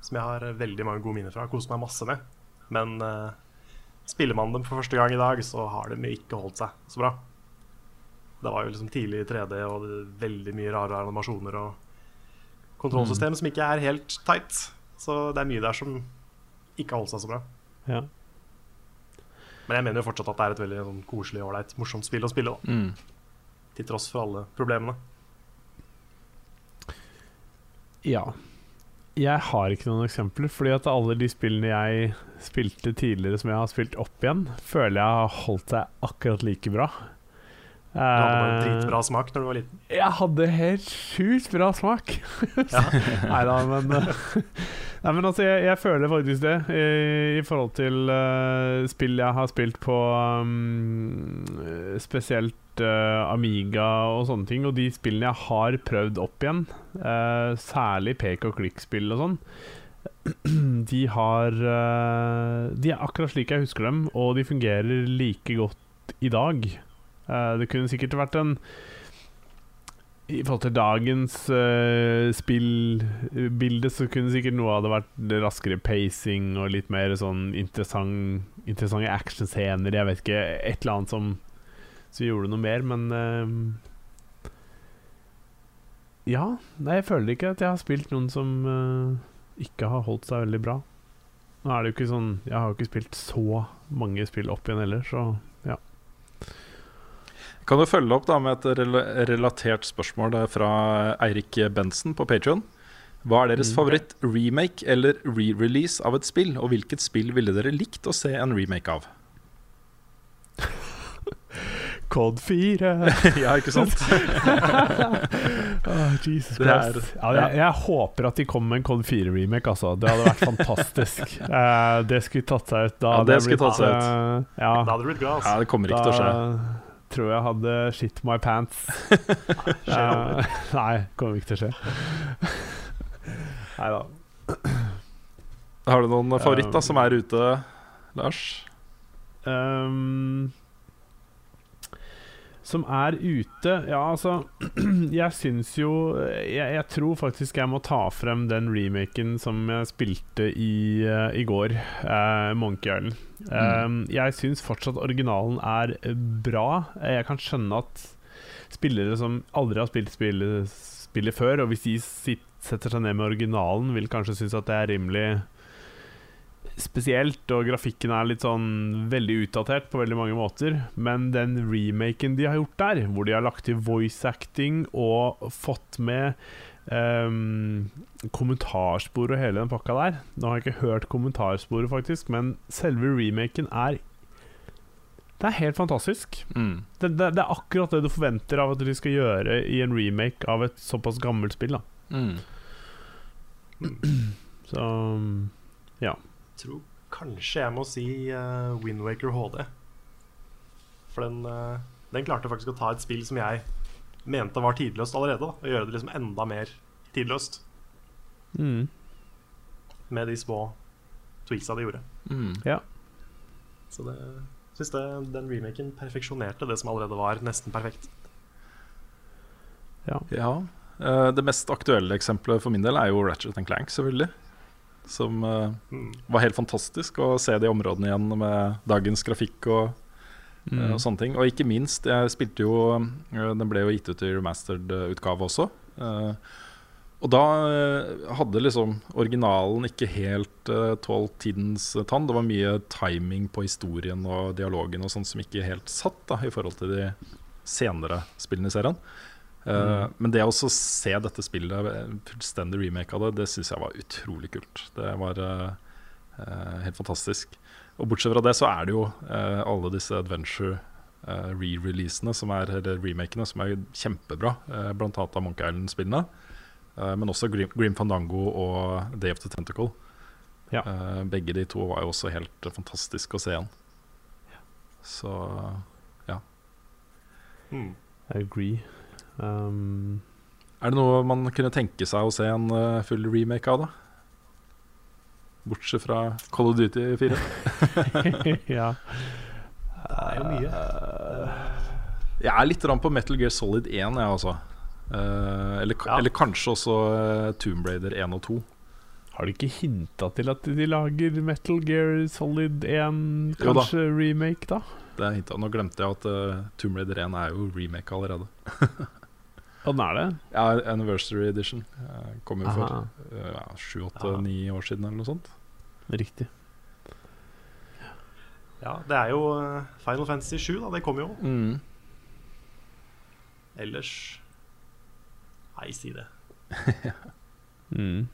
Som jeg har veldig mange gode minner fra. Koser meg masse med. Men uh, spiller man dem for første gang i dag, så har de ikke holdt seg så bra. Det var jo liksom tidlig i 3D og veldig mye rare animasjoner og kontrollsystem som ikke er helt tight. Så det er mye der som ikke har holdt seg så bra. Ja. Men jeg mener jo fortsatt at det er et veldig sånn, koselig, ålreit, morsomt spill å spille. Da. Til tross for alle problemene. Ja. Jeg har ikke noen eksempler, fordi at alle de spillene jeg spilte tidligere som jeg har spilt opp igjen, føler jeg har holdt seg akkurat like bra. Du hadde bare en dritbra smak når du var liten. Jeg hadde helt sjukt bra smak. Ja. Nei da, men eh, Nei, men altså, jeg, jeg føler faktisk det. I, i forhold til uh, spill jeg har spilt på um, spesielt eh, Amiga og sånne ting, og de spillene jeg har prøvd opp igjen, uh, særlig pek og klikk-spill og sånn, de har uh, De er akkurat slik jeg husker dem, og de fungerer like godt i dag. Eh, det kunne sikkert vært en i forhold til dagens uh, spillbilde, så kunne sikkert noe av det vært raskere pacing og litt mer sånn interessant, interessante actionscener. Jeg vet ikke, et eller annet som, som gjorde noe mer, men uh, Ja. Nei, jeg føler ikke at jeg har spilt noen som uh, ikke har holdt seg veldig bra. Nå er det jo ikke sånn Jeg har jo ikke spilt så mange spill opp igjen heller, så ja. Kan du følge opp da med et rel relatert spørsmål fra Eirik Bensen på Patreon Hva er deres favoritt remake eller re-release av et spill, og hvilket spill ville dere likt å se en remake av? Code 4. ja, ikke sant? oh, Jesus Det er- Christ. ja, jeg, jeg håper at de kommer med en Kod 4-remake. Altså. Det hadde vært fantastisk. Uh, det skulle tatt seg ut. Da Ja, det skulle tatt seg ut. Uh, ja, Da hadde blitt glad. Ja, det kommer ikke til å skje. da tror jeg hadde shit my pants. uh, nei, kommer ikke til å skje. Nei da. Har du noen favoritter um, som er ute, Lars? Ehm, som er ute Ja, altså Jeg syns jo jeg, jeg tror faktisk jeg må ta frem den remaken som jeg spilte i, uh, i går, uh, Monkey Island. Um, Jeg syns fortsatt originalen er bra. Jeg kan skjønne at spillere som aldri har spilt spillet, spillet før, og hvis de sitter, setter seg ned med originalen, vil kanskje synes at det er rimelig spesielt, og grafikken er litt sånn veldig utdatert på veldig mange måter. Men den remaken de har gjort der, hvor de har lagt til voice acting og fått med um, kommentarspor og hele den pakka der Nå har jeg ikke hørt kommentarsporet, faktisk, men selve remaken er Det er helt fantastisk. Mm. Det, det, det er akkurat det du forventer av at de skal gjøre i en remake av et såpass gammelt spill. Da. Mm. Så ja. Tror kanskje jeg må si uh, Windwaker HD. For den, uh, den klarte faktisk å ta et spill som jeg mente var tidløst allerede, da, og gjøre det liksom enda mer tidløst. Mm. Med de små tweaksa de gjorde. Mm. Ja. Så det syns den remaken perfeksjonerte det som allerede var nesten perfekt. Ja. eh, det mest aktuelle eksempelet for min del er jo Ratchet Clank, selvfølgelig. Som eh, Mm. var helt fantastisk å se de områdene igjen med dagens grafikk og, eh, og sånne ting. Og ikke minst, jeg spilte jo eh, Den ble jo gitt ut i remastered-utgave også. eh, Og da hadde liksom originalen ikke helt uh, tålt tidens tann. Det var mye timing på historien og dialogen og sånt som ikke helt satt da, i forhold til de senere spillene i serien. Uh, Men det å se dette spillet, fullstendig remake av det, det syns jeg var utrolig kult. Det var uh, uh, helt fantastisk. Og bortsett fra det så er det jo alle disse adventure re-releasene, som er, eller remakene, som er kjempebra. Uh, blant annet av Monkey Island-spillene. men også Grim, Grim Fandango og Day of the Tentacle. Ja. begge de to var jo også helt fantastiske å se igjen. Så ja. Mm. I agree. Um, Er det noe man kunne tenke seg å se en uh, full remake av, da? Bortsett fra Call of Duty 4. ja. Det er jo mye. Jeg er litt rann på Metal Gear Solid 1, jeg også. Uh, eller, Ja. eller kanskje også uh, Tomb Raider 1 og 2. Har de ikke hinta til at de lager Metal Gear Solid 1, kanskje da. remake, da? Det er hinta. Nå glemte jeg at uh, Tomb Raider 1 er jo remake allerede. Og den er det? Ja, Anniversary Edition uh, kom jo for uh, ja, sju, åtte, Ja. år siden eller noe sånt. Riktig. Ja, det er jo eh, Final Fantasy 7, da. Det kommer jo. Mm. Ellers Nei, si det. Mm.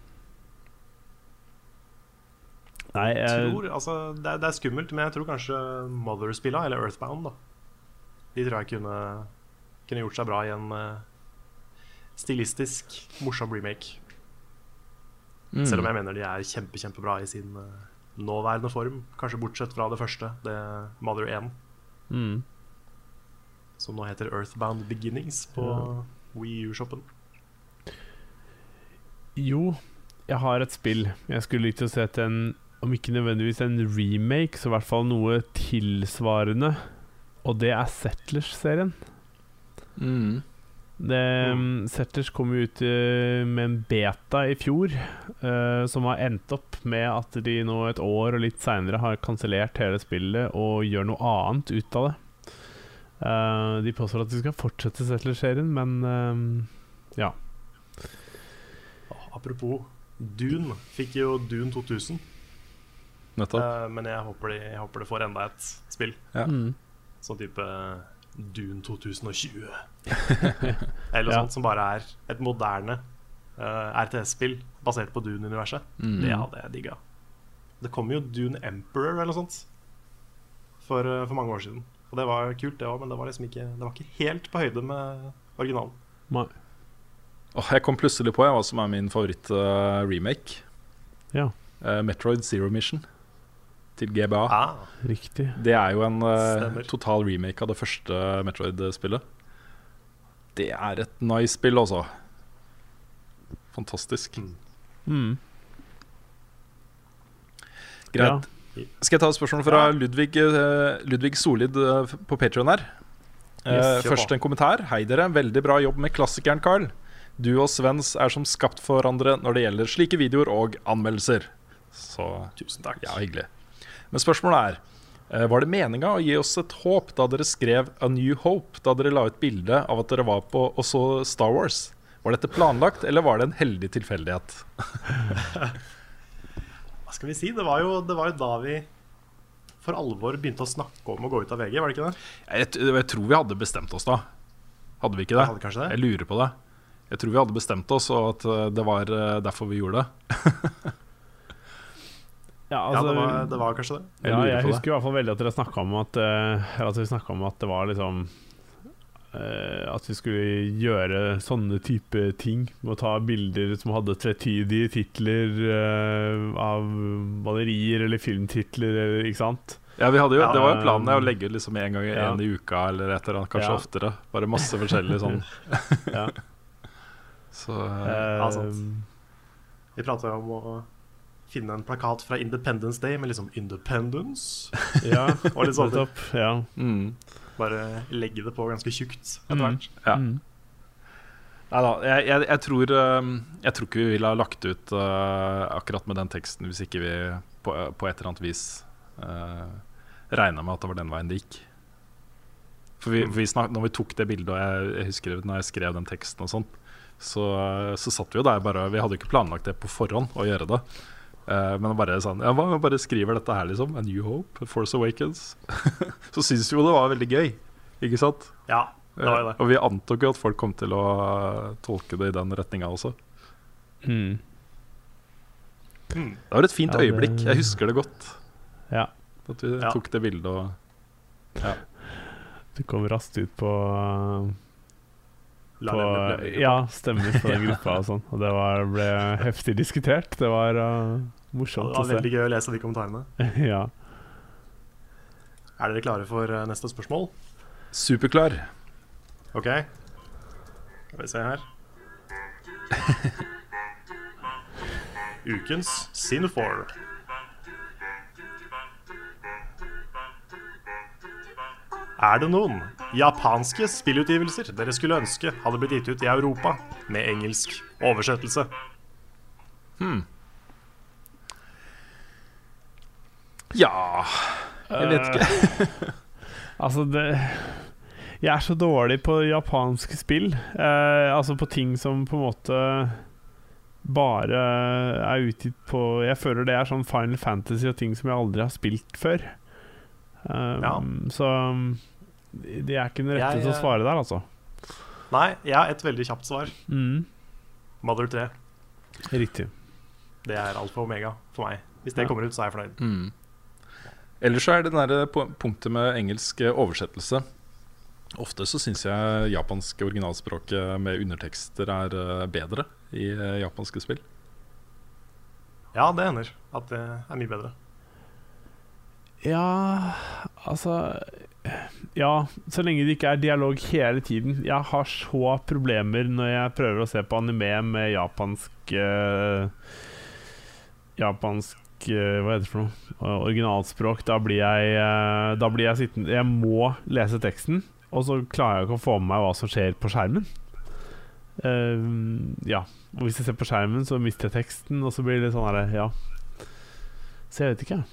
Nei, jeg tror, altså, det, er, det er skummelt, men jeg tror kanskje Mother-spilla, eller Earthbound, da De tror jeg kunne, kunne gjort seg bra i en eh, stilistisk, morsom remake. Mm. Selv om jeg mener de er kjempe, kjempebra i sin eh, nåværende form. Kanskje bortsett fra det første, det Mother 1, mm. som nå heter Earthbound Beginnings på Wii U-shoppen. Jo, jeg har et spill. Jeg skulle likt å se til en Om ikke nødvendigvis en remake, så i hvert fall noe tilsvarende. Og det er Settlers-serien. Mm. Det, mm. Settlers kom jo ut eh, med en beta i fjor, uh, som har endt opp med at de nå et år og litt seinere har kansellert hele spillet og gjør noe annet ut av det. Uh, de påstår at de skal fortsette Settlers-serien, men uh, ja. Apropos Dune, fikk jo Dune 2000. Nettopp. eh, men jeg håper, de, jeg håper det får enda et spill. Ja. Mm. Sånn type Dune 2020. Eller noe Ja. sånt som bare er et moderne uh, RTS-spill basert på Dune-universet. Mm. Det hadde jeg digga. Det kom jo Dune Emperor eller noe sånt for, uh, for mange år siden. Og det var kult, det òg, men det var liksom ikke Det var ikke helt på høyde med originalen. Nei. Oh, jeg kom plutselig på jeg, hva som er min favoritt-remake. Ja, Metroid Zero Mission til GBA. Ah, riktig. Det er jo en uh, total remake av det første Metroid-spillet. Det er et nice spill, altså. Fantastisk. Mm. Greit. Skal jeg ta et spørsmål fra Ja. Ludvig, uh, Ludvig Solid uh, på Patreon her? Eh, Yes, først en kommentar. Hei dere, veldig bra jobb med klassikeren, Carl. Du og Svens er som skapt for hverandre når det gjelder slike videoer og anmeldelser. Så tusen takk. ja, hyggelig. Men spørsmålet er eh, Var det meninga å gi oss et håp da dere skrev A New Hope, da dere la ut bilde av at dere var på og så Star Wars? Var dette planlagt, eller var det en heldig tilfeldighet? Hva skal vi si? Det var jo, det var jo da vi for alvor begynte å snakke om å gå ut av VG, var det ikke det? Jeg, jeg tror vi hadde bestemt oss da. Hadde vi ikke det? Jeg, hadde det? Jeg lurer på det. Jeg tror vi hadde bestemt oss, og at eh, det var eh, derfor vi gjorde det. Ja, Ja, altså, det var, det var kanskje det. Jeg ja, jeg husker det. i hvert fall veldig at dere snakka om at at vi snakket om at det var liksom uh, At vi skulle gjøre sånne type ting. Med å ta bilder som hadde tvetydige titler uh, av malerier eller filmtitler, eller, ikke sant? Ja, vi hadde jo, Ja, Det var jo planen å legge ut liksom en gang Ja. en i uka eller et eller annet, kanskje Ja. oftere. Bare masse forskjellig sånn. Ja. Så ja, sant. Vi prata om å finne en plakat fra Independence Day med liksom 'Independence'. ja, Og litt sånt. Opp, Ja. mm, Bare legge det på ganske tjukt etter Mm. ja. Mm. Nei da, jeg, jeg, jeg, tror, eh, jeg tror ikke vi ville ha lagt ut uh, akkurat med den teksten hvis ikke vi på, på et eller annet vis uh, regna med at det var den veien det gikk. For vi, vi snak, når vi tok det bildet, og jeg, jeg husker når jeg skrev den teksten og sånt så, så satt vi jo der bare Vi hadde jo ikke planlagt det på forhånd å gjøre det. Eh, men bare sånn Ja, hva om vi bare skriver dette her, liksom? A New Hope, A Force Awakens. så syns vi jo det var veldig gøy, ikke sant? Ja, det var Eh, det. og vi antok jo at folk kom til å eh, tolke det i den retninga også. Mm. Mm. Det var et fint Ja, det- øyeblikk. Jeg husker det godt. Ja. At vi Ja. tok det bildet og Du kom raskt ut på, på Ja, stemmer på den gruppa og sånn. Og det var, ble heftig diskutert. Det var uh, morsomt det var å se. veldig gøy å lese de kommentarene. ja. Er dere klare for eh, neste spørsmål? Superklar. OK. Skal vi se her. Ukens Sinfor. Er det noen japanske spillutgivelser dere skulle ønske hadde blitt gitt ut i Europa med engelsk oversettelse? Ja Jeg vet ikke. Altså, det Jeg er så dårlig på japanske spill. Eh, altså på ting som på en måte bare er utgitt på Jeg føler det er sånn Final Fantasy og ting som jeg aldri har spilt før. Um, Ja. Så det er ikke den rette Jeg, til å eh, svare der, altså. Nei, jeg har et veldig kjapt svar. Mm, Mother 3. riktig. Det er alfa og omega for meg. Hvis det Ja. kommer ut, så er jeg fornøyd. Mm. Ellers så er det den punktet med engelsk eh, oversettelse. Ofte så syns jeg japansk originalspråk med undertekster er eh, bedre i eh, japanske spill. Ja, det hender at det er mye bedre. Ja, altså Ja, så lenge det ikke er dialog hele tiden. Jeg har så problemer når jeg prøver å se på anime med japansk uh, Japansk uh, Hva heter det for noe? Uh, Originalspråk. Da blir jeg Da blir jeg sittende Jeg må lese teksten, og så klarer jeg ikke å få med meg hva som skjer på skjermen. Ja. Og hvis jeg ser på skjermen, så mister jeg teksten, og så blir det sånn herre Ja. Så jeg vet ikke.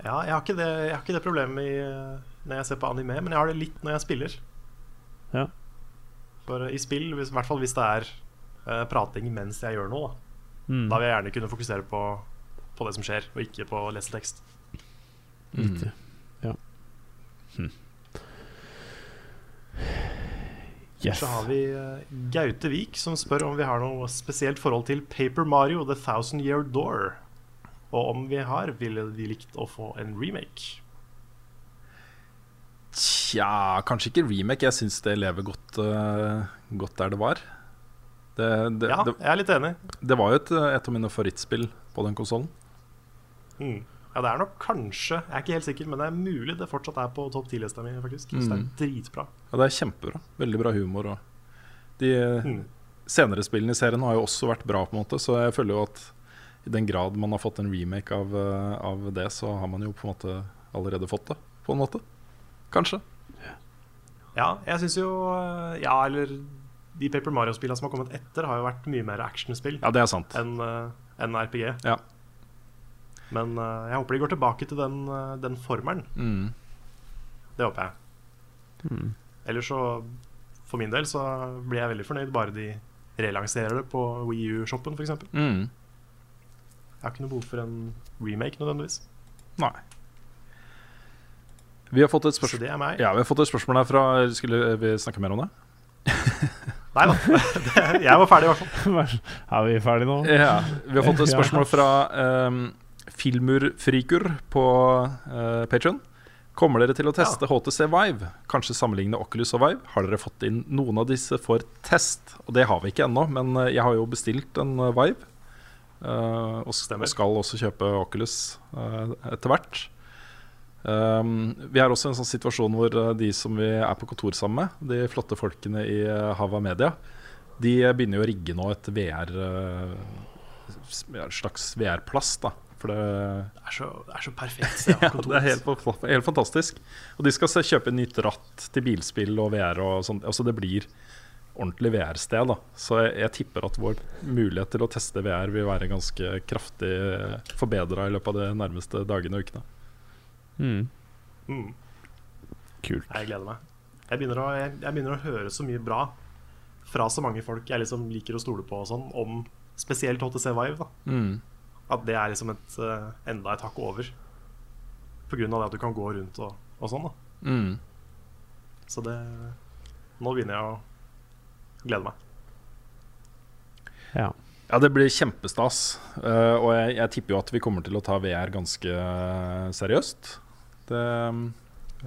Ja, jeg har ikke det, jeg har ikke det problemet i, eh, når jeg ser på anime, men jeg har det litt når jeg spiller. Ja. For i spill, hvis, i hvert fall hvis det er uh, prating mens jeg gjør noe, da, Mm. da vil jeg gjerne kunne fokusere på, på det som skjer, og ikke på å lese tekst. Mm. Ja. Hm. Yes. Så har vi eh, Gaute Vik som spør om vi har noe spesielt forhold til Paper Mario The Thousand Year Door. Og om vi har, ville vi likt å få en remake. Tja, kanskje ikke remake. Jeg syns det lever godt, uh, godt der det var. Det, det, Ja, det, jeg er litt enig. det var jo et, et av mine favorittspill på den konsollen. Mm. Ja, det er nok kanskje Jeg er ikke helt sikker, men det er mulig det fortsatt er på topp 10-lista mi, faktisk. Så det er Mm. dritbra. Ja, det er kjempebra. Veldig bra humor. Og de Mm. senere spillene i serien har jo også vært bra, på en måte så jeg føler jo at i den grad man har fått en remake av, eh, av det, så har man jo på en måte allerede fått det, på en måte. Kanskje. Ja, jeg syns jo eh, Ja, eller de Paper Mario-spillene som har kommet etter, har jo vært mye mer actionspill Ja, det er sant. enn eh, enn RPG. Ja. Men eh, jeg håper de går tilbake til den, eh, den formelen. Mm. Det håper jeg. Mm. Ellers så, for min del, så blir jeg veldig fornøyd bare de relanserer det på Wii U-shoppen, f.eks. Jeg har ikke noe behov for en remake nødvendigvis. Nei. Vi har fått et Så det er meg. Ja, vi har fått et spørsmål her fra Skulle vi snakke mer om det? Nei da. Jeg var ferdig, i hvert fall. Er vi ferdige nå? Ja, Vi har fått et spørsmål fra um, Filmurfrikur på uh, Patron. Kommer dere til å teste HTC Vive? Kanskje sammenligne Oculus og Vive? Har dere fått inn noen av disse for test? Og det har vi ikke ennå, men uh, jeg har jo bestilt en uh, Vive. Uh, og, skal også kjøpe Oculus uh, etter hvert. Um, vi er også i en sånn situasjon hvor de som vi er på kontor sammen med, de flotte folkene i Hava Media, de begynner jo å rigge nå et VR uh, slags VR-plass. da For det, Det er så, det er så perfekt sted ja, det er helt, helt fantastisk. Og de skal se, kjøpe nytt ratt til bilspill og VR og sånt. Altså det blir ordentlig VR-sted. da Så jeg, jeg tipper at vår mulighet til å teste VR vil være ganske kraftig forbedra i løpet av de nærmeste dagene og ukene. Mm. Mm. Kult. Jeg gleder meg. Jeg begynner, å, jeg, jeg begynner å høre så mye bra fra så mange folk jeg liksom liker å stole på og sånn, om spesielt HTC Vive. da Mm. At det er liksom et, eh, enda et hakk over. På grunn av det at du kan gå rundt og, og sånn. da Mm. Så det Nå begynner jeg å glede meg. Ja. Ja, det blir kjempestas. Uh, og jeg, jeg tipper jo at vi kommer til å ta VR ganske eh, seriøst. Det, uh,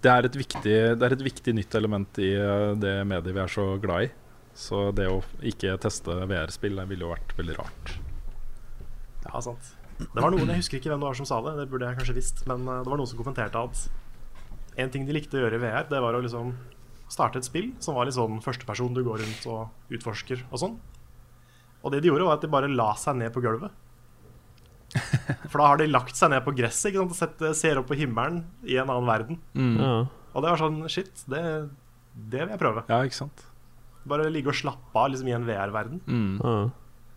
det, er et viktig, det er et viktig nytt element i det mediet vi er så glad i. Så det å ikke teste VR-spill ville jo vært veldig rart. Ja, sant Det var noen, Jeg husker ikke hvem det var som sa det, det burde jeg kanskje visst. Men det var noen som kommenterte at en ting de likte å gjøre i VR, det var å liksom starte et spill som var litt sånn førsteperson, du går rundt og utforsker og sånn. Og det de gjorde, var at de bare la seg ned på gulvet. For da har de lagt seg ned på gresset ikke sant? og sett, ser opp på himmelen i en annen verden. Ja. Og det var sånn Shit, det, det vil jeg prøve. Ja, ikke sant? Bare ligge og slappe av liksom, i en VR-verden. Mm. Ja.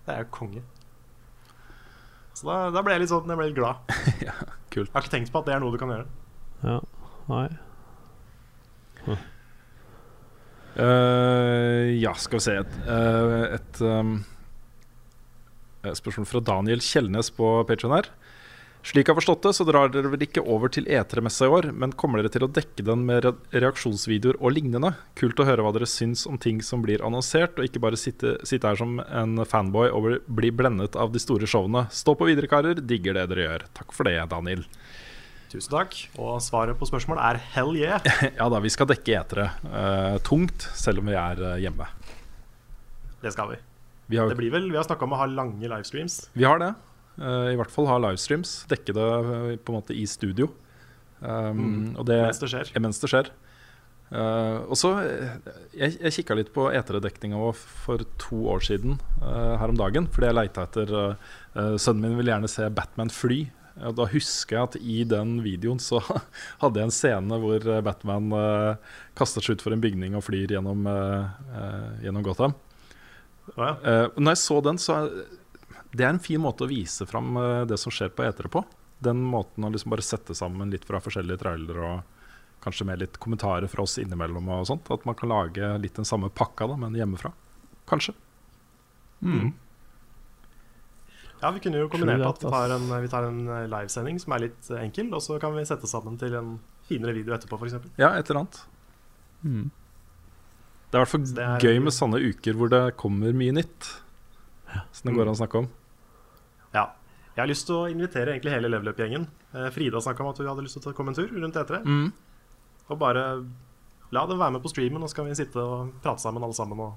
Det er jo konge. Så da, da ble jeg litt sånn Jeg ble litt glad. Kult. Jeg har ikke tenkt på at det er noe du kan gjøre. ja. Nei. Eh, ja, skal vi se Et, uh, et um, spørsmål fra Daniel Kjellnes på Patreon her. Slik jeg har forstått det, så drar dere vel ikke over til E3-messa i år, men kommer dere til å dekke den med reaksjonsvideoer og lignende? Kult å høre hva dere syns om ting som blir annonsert, og ikke bare sitte, sitte her som en fanboy og bli blendet av de store showene. Stå på videre, karer. Digger det dere gjør. Takk for det, Daniel. Tusen takk. Og svaret på spørsmålet er hell yeah. Ja da, vi skal dekke etere uh, tungt, selv om vi er eh, hjemme. Det skal vi. Vi har, Det blir vel, Vi har snakka om å ha lange livestreams. vi har det. Uh, I hvert fall ha livestreams. Dekke det på en måte i studio. Um, og det, Mens det skjer. Ja, mens det skjer. Og så Jeg, jeg kikka litt på etere-dekninga for to år siden her om dagen. Fordi jeg leita etter Sønnen min ville gjerne se Batman fly. Og da husker jeg at i den videoen så hadde jeg en scene hvor eh, Batman eh, kaster seg utfor en bygning og flyr gjennom, eh, eh, gjennom Gotham. Ja. Eh, når jeg så den, så er det er en fin måte å vise fram eh, det som skjer på etere på. Den måten å liksom bare sette sammen litt fra forskjellige trailere og kanskje med litt kommentarer fra oss innimellom og sånt. At man kan lage litt den samme pakka, da, men hjemmefra. Kanskje. Ja, vi kunne jo kombinert at vi tar en, vi tar en eh, livesending som er litt eh, enkel, og så kan vi sette sammen til en finere video etterpå, f.eks. Ja, et eller annet. Mm. Det er i hvert fall er- gøy med sånne uker hvor det kommer mye nytt. Som det går an å snakke om. Ja. Jeg har lyst til å invitere egentlig hele Level Up-gjengen. Eh, Frida snakka om at hun hadde lyst til å komme en tur rundt etere. Mm. Og bare la dem være med på streamen, og så kan vi sitte og prate sammen alle sammen. Og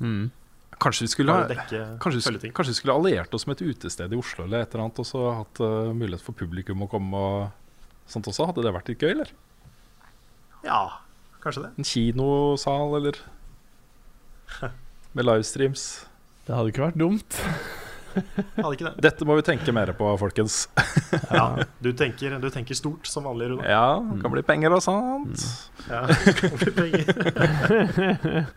Mm. Kanskje vi skulle ha Kanskje, kanskje vi skulle alliert oss med et utested i Oslo eller et eller annet, og så hatt uh, mulighet for publikum å komme og sånt også? Hadde det vært litt gøy, eller? Ja, kanskje det. En kinosal, eller? Med livestreams. Det hadde ikke vært dumt. Hadde ikke det. Dette må vi tenke mer på, folkens. Ja, du, tenker, du tenker stort som vanlig, Rune. Ja, det kan bli penger og sånt. Ja. det kan bli penger.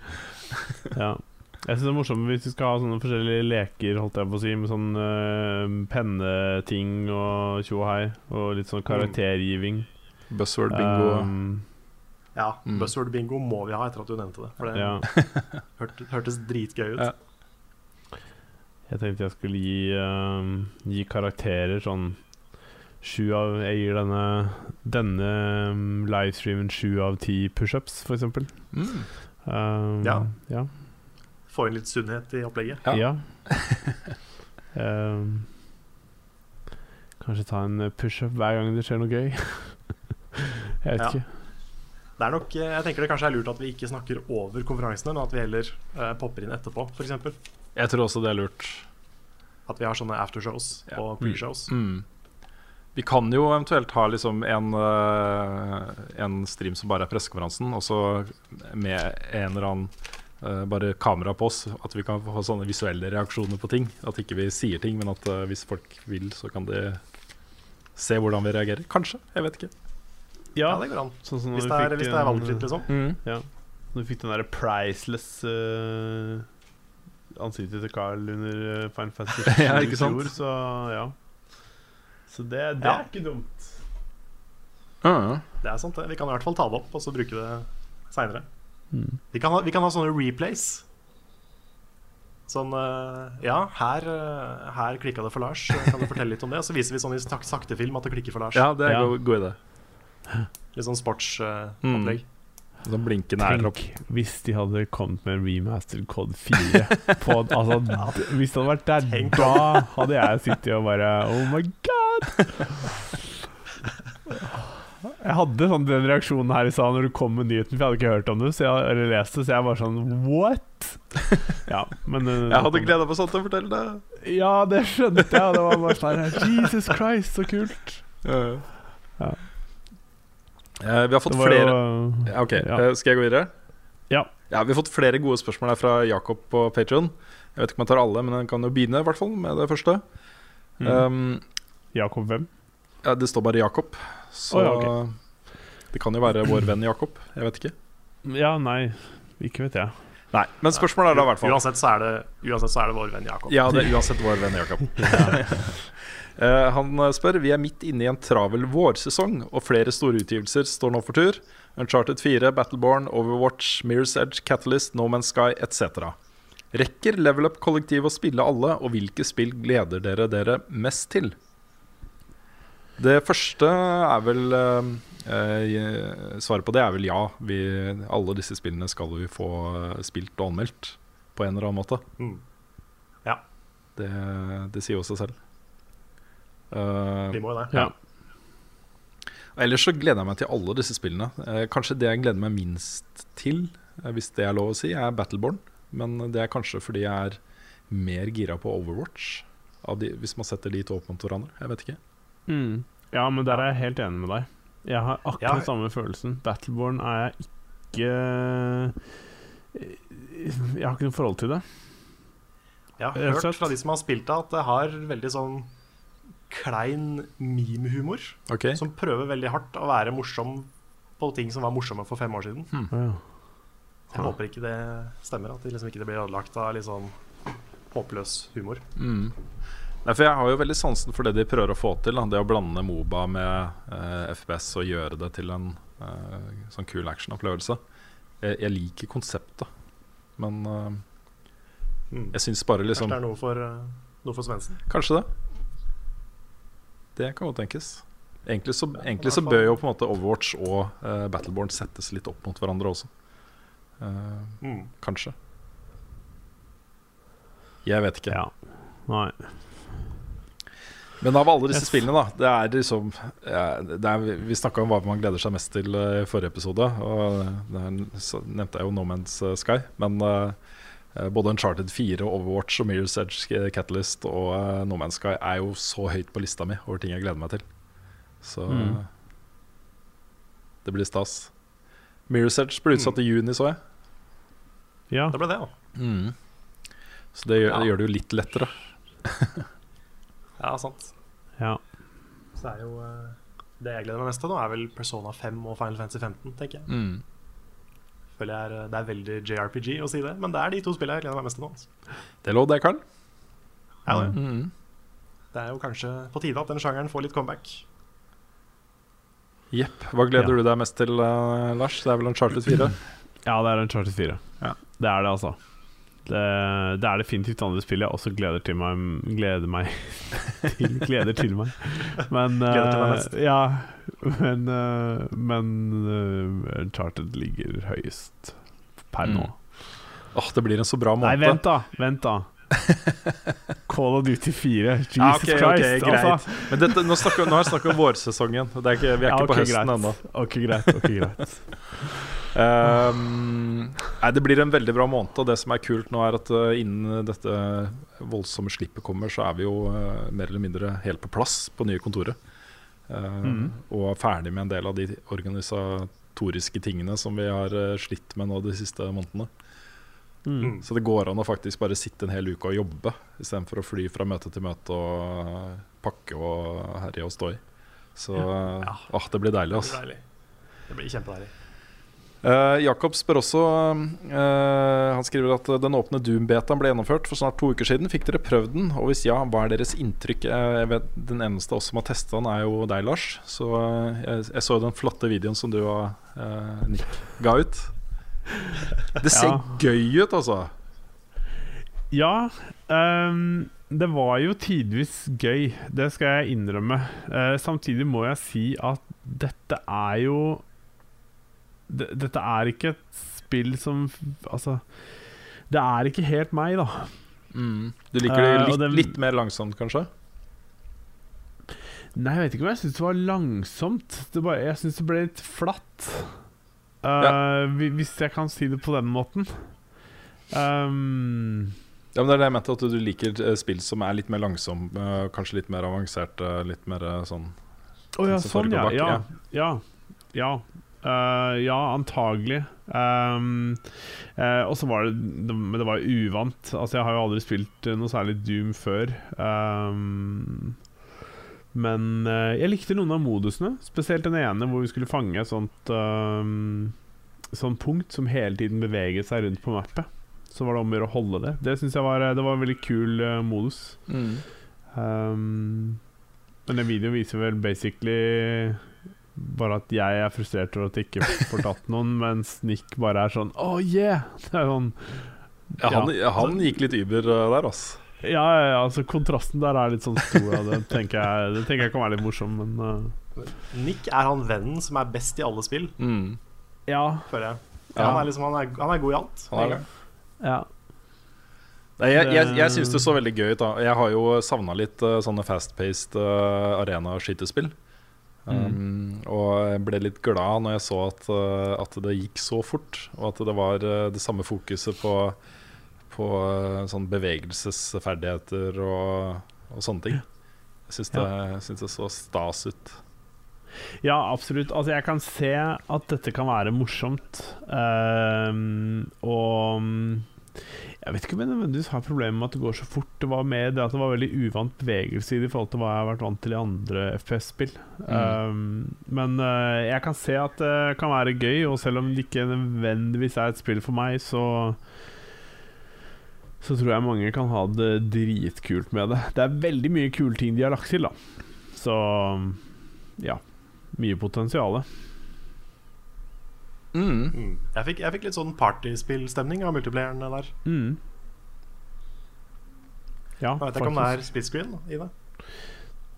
Ja. Jeg synes det er morsomt hvis vi skal ha sånne forskjellige leker, holdt jeg på å si, med sånn øh, penneting og tjo og hei, og litt sånn karaktergiving. Buzzword bingo. Um, Ja, Mm. Buzzword bingo må vi ha etter at du nevnte det. For det ja. hørte, hørtes dritgøy ut. Ja. Jeg tenkte jeg skulle gi, um, gi karakterer sånn Sju av Jeg gir denne Denne um, livestreamen sju av ti pushups, for eksempel. Mm. Um, Ja. ja. Få inn litt sunnhet i opplegget. Ja. Ja. um, kanskje ta en pushup hver gang det skjer noe gøy. jeg vet Ja. ikke. Det er nok, eh, jeg tenker det kanskje er lurt at vi ikke snakker over konferansene, men at vi heller uh, popper inn etterpå, f.eks. Jeg tror også det er lurt. At vi har sånne aftershows Ja. og preshows. Mm. Vi kan jo eventuelt ha liksom en, eh, en stream som bare er pressekonferansen, og så med en eller annen eh, bare kamera på oss. At vi kan få sånne visuelle reaksjoner på ting. At ikke vi sier ting, men at uh, hvis folk vil, så kan de se hvordan vi reagerer. Kanskje. Jeg vet ikke. Ja, det går an. Sånn som Hvis det er, fikk hvis det er valgfritt, liksom. Ja. Du fikk den derre priceless uh, ansiktet til Carl under uh, Final Fantasy Ja, i fjor, så ja. Så det, det Ja. er ikke dumt. Ah, Det er sant, det. Vi kan i hvert fall ta det opp og så bruke det seinere. Vi, kan ha, vi kan ha sånne replays. Sånn eh, Ja, her, eh, her klikka det for Lars. Kan du fortelle litt om det? Og så viser vi sånn i sak- sakte film at det klikker for Lars. Ja, det er Ja. god, god idé. Litt sånn sportsopplegg. Sånn blinkende opp. Hvis de hadde kommet med remastered Code 4 på, altså, Hvis det hadde vært der, Tenk da hadde jeg sittet og bare Oh my god! Jeg hadde sånn den reaksjonen her i stad når du kom med nyheten, for jeg hadde ikke hørt om det, så jeg, eller lest det, så jeg var sånn What? Ja, men eh, Jeg hadde gleda meg sånn til å fortelle det. Ja, det skjønte jeg, det var bare sånn her, Jesus Christ, så kult. Ja. Eh, vi har fått flere jo ja, Ok, Ja. eh, Skal jeg gå videre? Ja. Ja, Vi har fått flere gode spørsmål her fra Jakob på Patreon Jeg vet ikke om jeg tar alle, men jeg kan jo begynne i hvert fall med det første. Mm. Um, Jakob hvem? Ja, det står bare Jakob, så oh, ja, det kan jo være vår venn Jakob. Jeg vet ikke. Ja, nei, ikke vet jeg. Nei, Men spørsmålet er da i hvert fall Uansett, så er det, uansett så er det vår venn Jakob. Ja, det er uansett vår venn Jakob. Eh, han spør Vi er midt inne i en travel vårsesong, og flere store utgivelser står nå for tur. Uncharted 4, Battleborn, Overwatch, Mirror's Edge, Catalyst, No Man's Sky etc. Rekker Level Up kollektiv å spille alle, og hvilke spill gleder dere dere mest til? Det første er vel eh, eh, Svaret på det er vel ja. Vi, alle disse spillene skal vi få eh, spilt og anmeldt på en eller annen måte. Mm. Ja. Det, det sier jo seg selv. Uh, Vi må jo det. Ja. ellers så gleder jeg meg til alle disse spillene. Eh, kanskje det jeg gleder meg minst til, hvis det er lov å si, er Battleborn. Men det er kanskje fordi jeg er mer gira på Overwatch, av de, hvis man setter de to opp mot hverandre. Jeg vet ikke. Mm. Ja, men der er jeg helt enig med deg. Jeg har akkurat Ja. samme følelsen. Battleborn er jeg ikke Jeg har ikke noe forhold til det. Jeg har hørt fra de som har spilt det, at det har veldig sånn klein meme-humor. Ok Som prøver veldig hardt å være morsom på ting som var morsomme for fem år siden. Ja. Jeg håper ikke det stemmer, at det liksom ikke blir ødelagt av litt sånn håpløs humor. Mm. Nei, for Jeg har jo veldig sansen for det de prøver å få til. Da. Det å blande Moba med eh, FPS og gjøre det til en eh, sånn kul actionopplevelse. Jeg, jeg liker konseptet, men eh, Mm. jeg syns bare Kanskje liksom det er noe for, uh, noe for Svendsen. Kanskje det. Det kan godt tenkes. Egentlig så, egentlig så bør jo på en måte Overwatch og eh, Battleborn settes litt opp mot hverandre også. Eh, Mm. kanskje. Jeg vet ikke. ja. Nei. Men av alle disse Yes. spillene, da Det er liksom ja, det er, Vi snakka om hva man gleder seg mest til eh, i forrige episode. Og der så nevnte jeg jo No Man's eh, Sky. Men eh, både Uncharted 4, Overwatch og Mirror's Edge, Catalyst og uh, No Man's Sky er jo så høyt på lista mi over ting jeg gleder meg til. Så Mm. det blir stas. Mirror's Edge ble utsatt i juni, så jeg. Ja. Det ble det, ja. Så det gjør, Ja. det gjør det jo litt lettere. Ja, sant. ja. Så det er jo uh, Det jeg gleder meg mest til nå, er vel Persona 5 og Final Fantasy 15, tenker jeg. Mm. Føler jeg er, det er veldig JRPG å si det, men det er de to spillene jeg gleder meg mest til nå. Altså. Det lå det, Karl. Ja, det. Mm. det er jo kanskje på tide at den sjangeren får litt comeback. Jepp. Hva gleder Ja. du deg mest til, uh, Lars? Det er vel Uncharted 4? ja, det er en Charted 4. Ja. Det er det, altså. Det, det er definitivt andre spill jeg også gleder til meg Gleder meg til. Gleder til meg. Men Gleder til meg eh, mest. Ja, men eh, Men uh, Uncharted ligger høyest per Mm. nå. Åh, det blir en så bra Nei, vent, da! Vent, da. Call of Duty 4. Jesus Ja, ok, ok, Christ! greit. altså. Men dette, nå, snakker, nå har jeg snakket om vårsesongen. er ikke, vi er Ja, ikke ok, på høsten ennå. Ok, greit. ok, greit Um, nei, det blir en veldig bra måned. Og det som er kult nå, er at uh, innen dette voldsomme slippet kommer, så er vi jo uh, mer eller mindre helt på plass på nye kontoret. Uh, mm. Og er ferdig med en del av de organisatoriske tingene som vi har uh, slitt med nå de siste månedene. Mm. Så det går an å faktisk bare sitte en hel uke og jobbe, istedenfor å fly fra møte til møte og uh, pakke og herje og stå i. Så uh, Ja. åh, det blir deilig, Det altså. blir deilig. Det blir kjempedeilig. Uh, Jakob spør også uh, Han skriver at den åpne Doom-betaen ble gjennomført for snart to uker siden. Fikk dere prøvd den? Og hvis ja, hva er deres inntrykk? Uh, jeg vet, den eneste av oss som har testa den, er jo deg, Lars. Så jeg, jeg så den flotte videoen som du og Nick ga ut. Det ser Ja. gøy ut, altså. Ja, Um, det var jo tidvis gøy, det skal jeg innrømme. Eh, samtidig må jeg si at dette er jo Dette er ikke et spill som Altså, det er ikke helt meg, da. Du liker det Eh, litt, det- litt mer langsomt, kanskje? Nei, jeg vet ikke om jeg syns det var langsomt. Det bare, jeg syns det ble litt flatt. Uh, Ja. Hvis jeg kan si det på den måten. Um, Ja, men Det er det jeg mente, at du liker eh, spill som er litt mer langsomme, kanskje litt mer avanserte, litt mer sånn Å ja, sånn, ja. Ja. Ja. Eh, ja antagelig. Um, uh, og så var det Men det var uvant. Altså, jeg har jo aldri spilt eh, noe særlig Doom før. Um, men uh, jeg likte noen av modusene, spesielt den ene hvor vi skulle fange et sånt Sånn punkt som hele tiden beveget seg rundt på mappet. Så var det om å gjøre å holde det. Det syns jeg var, det var en veldig kul modus. Um, men den videoen viser vel basically bare at jeg er frustrert over at jeg ikke får tatt noen, mens Nick bare er sånn Oh yeah! Det er sånn Ja, han, han gikk litt über eh, der, altså. Ja, ja, ja, altså kontrasten der er litt sånn stor. Det tenker jeg, det tenker jeg kan være litt morsom, men uh, Nick er han vennen som er best i alle spill, Mm. Ja. føler jeg. Ja. Han, er liksom, han, er, han er god i alt. Han er ja. Nei, jeg jeg, jeg syns det så veldig gøy ut. da Jeg har jo savna litt uh, sånne fast-paced uh, arena-skytespill. Um, Og jeg ble litt glad når jeg så at, eh, at det gikk så fort, og at det var eh, det samme fokuset på, på eh, sånn bevegelsesferdigheter og, og sånne ting. Jeg syns det, synes det så stas ut. Ja, absolutt. Altså, jeg kan se at dette kan være morsomt. Um, og mm, jeg vet ikke om jeg nødvendigvis har problemer med at det går så fort. Det var mer det at det var veldig uvant bevegelse i det i forhold til hva jeg har vært vant til i andre FPS-spill. Ehm, men uh, jeg kan se at det kan være gøy, og selv om det ikke nødvendigvis er et spill for meg, så så tror jeg mange kan ha det dritkult med det. Det er veldig mye kule ting de har lagt til, da. Så ja. Mye potensial. Mm. Mm. Jeg, fikk, jeg fikk litt sånn partyspillstemning av multiplayeren der. Mm. Ja, Jeg vet ikke om det er split screen i det.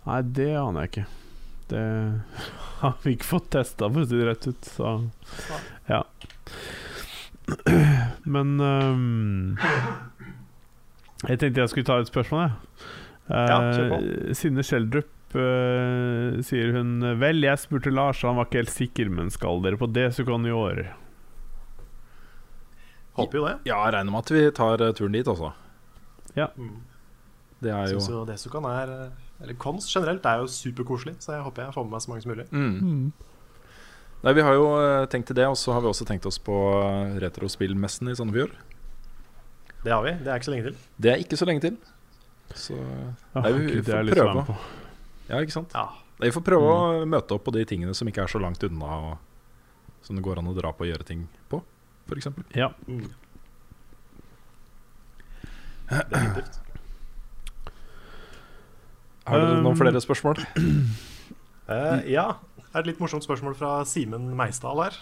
Nei, det aner jeg ikke. Det har vi ikke fått testa, for å si det rett ut. Så ja. Men um, Jeg tenkte jeg skulle ta et spørsmål, jeg. Ja, Eh, Synne Schjelderup eh, sier hun Vel, jeg spurte Lars, han var ikke helt sikker, men skal dere på Desicon i år? Håper jo det. Ja, jeg regner med at vi tar eh, turen dit, altså. Ja. Det er jo syns jo Desukan er Eller Kons generelt er jo superkoselig, så jeg håper jeg får med meg så mange som mulig. mm. Nei, Vi har jo eh, tenkt til det, og så har vi også tenkt oss på eh, retrospillmessen i Sandefjord. Det har vi. Det er ikke så lenge til. Det er ikke så lenge til. Så Nei, vi- får prøve. Ja, ikke sant? Ja. Vi får prøve å møte opp på de tingene som ikke er så langt unna, og som det går an å dra på og gjøre ting på, f.eks. Ja. Mm. Definitivt. Har dere Um, noen flere spørsmål? Uh, ja. Det er et litt morsomt spørsmål fra Simen Meisdal her.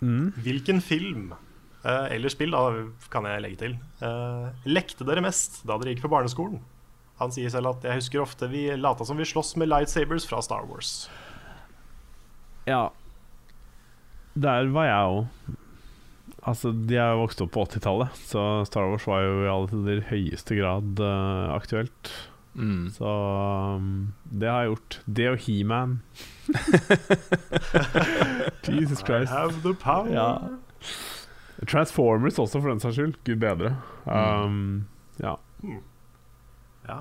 Mm. Hvilken film eh, eller spill, da kan jeg legge til, uh, lekte dere mest da dere gikk på barneskolen? Han sier selv at jeg husker ofte vi lata som vi sloss med lightsabers fra Star Wars. Ja. Der var jeg òg. Altså, de er jo vokst opp på 80-tallet, så Star Wars var jo i aller høyeste grad uh, aktuelt. Mm. Så um, det har jeg gjort. Det og He-Man. Jesus Christ. I have the power. Ja. Transformers også, for den saks skyld. Gud bedre. Um, ja. Ja.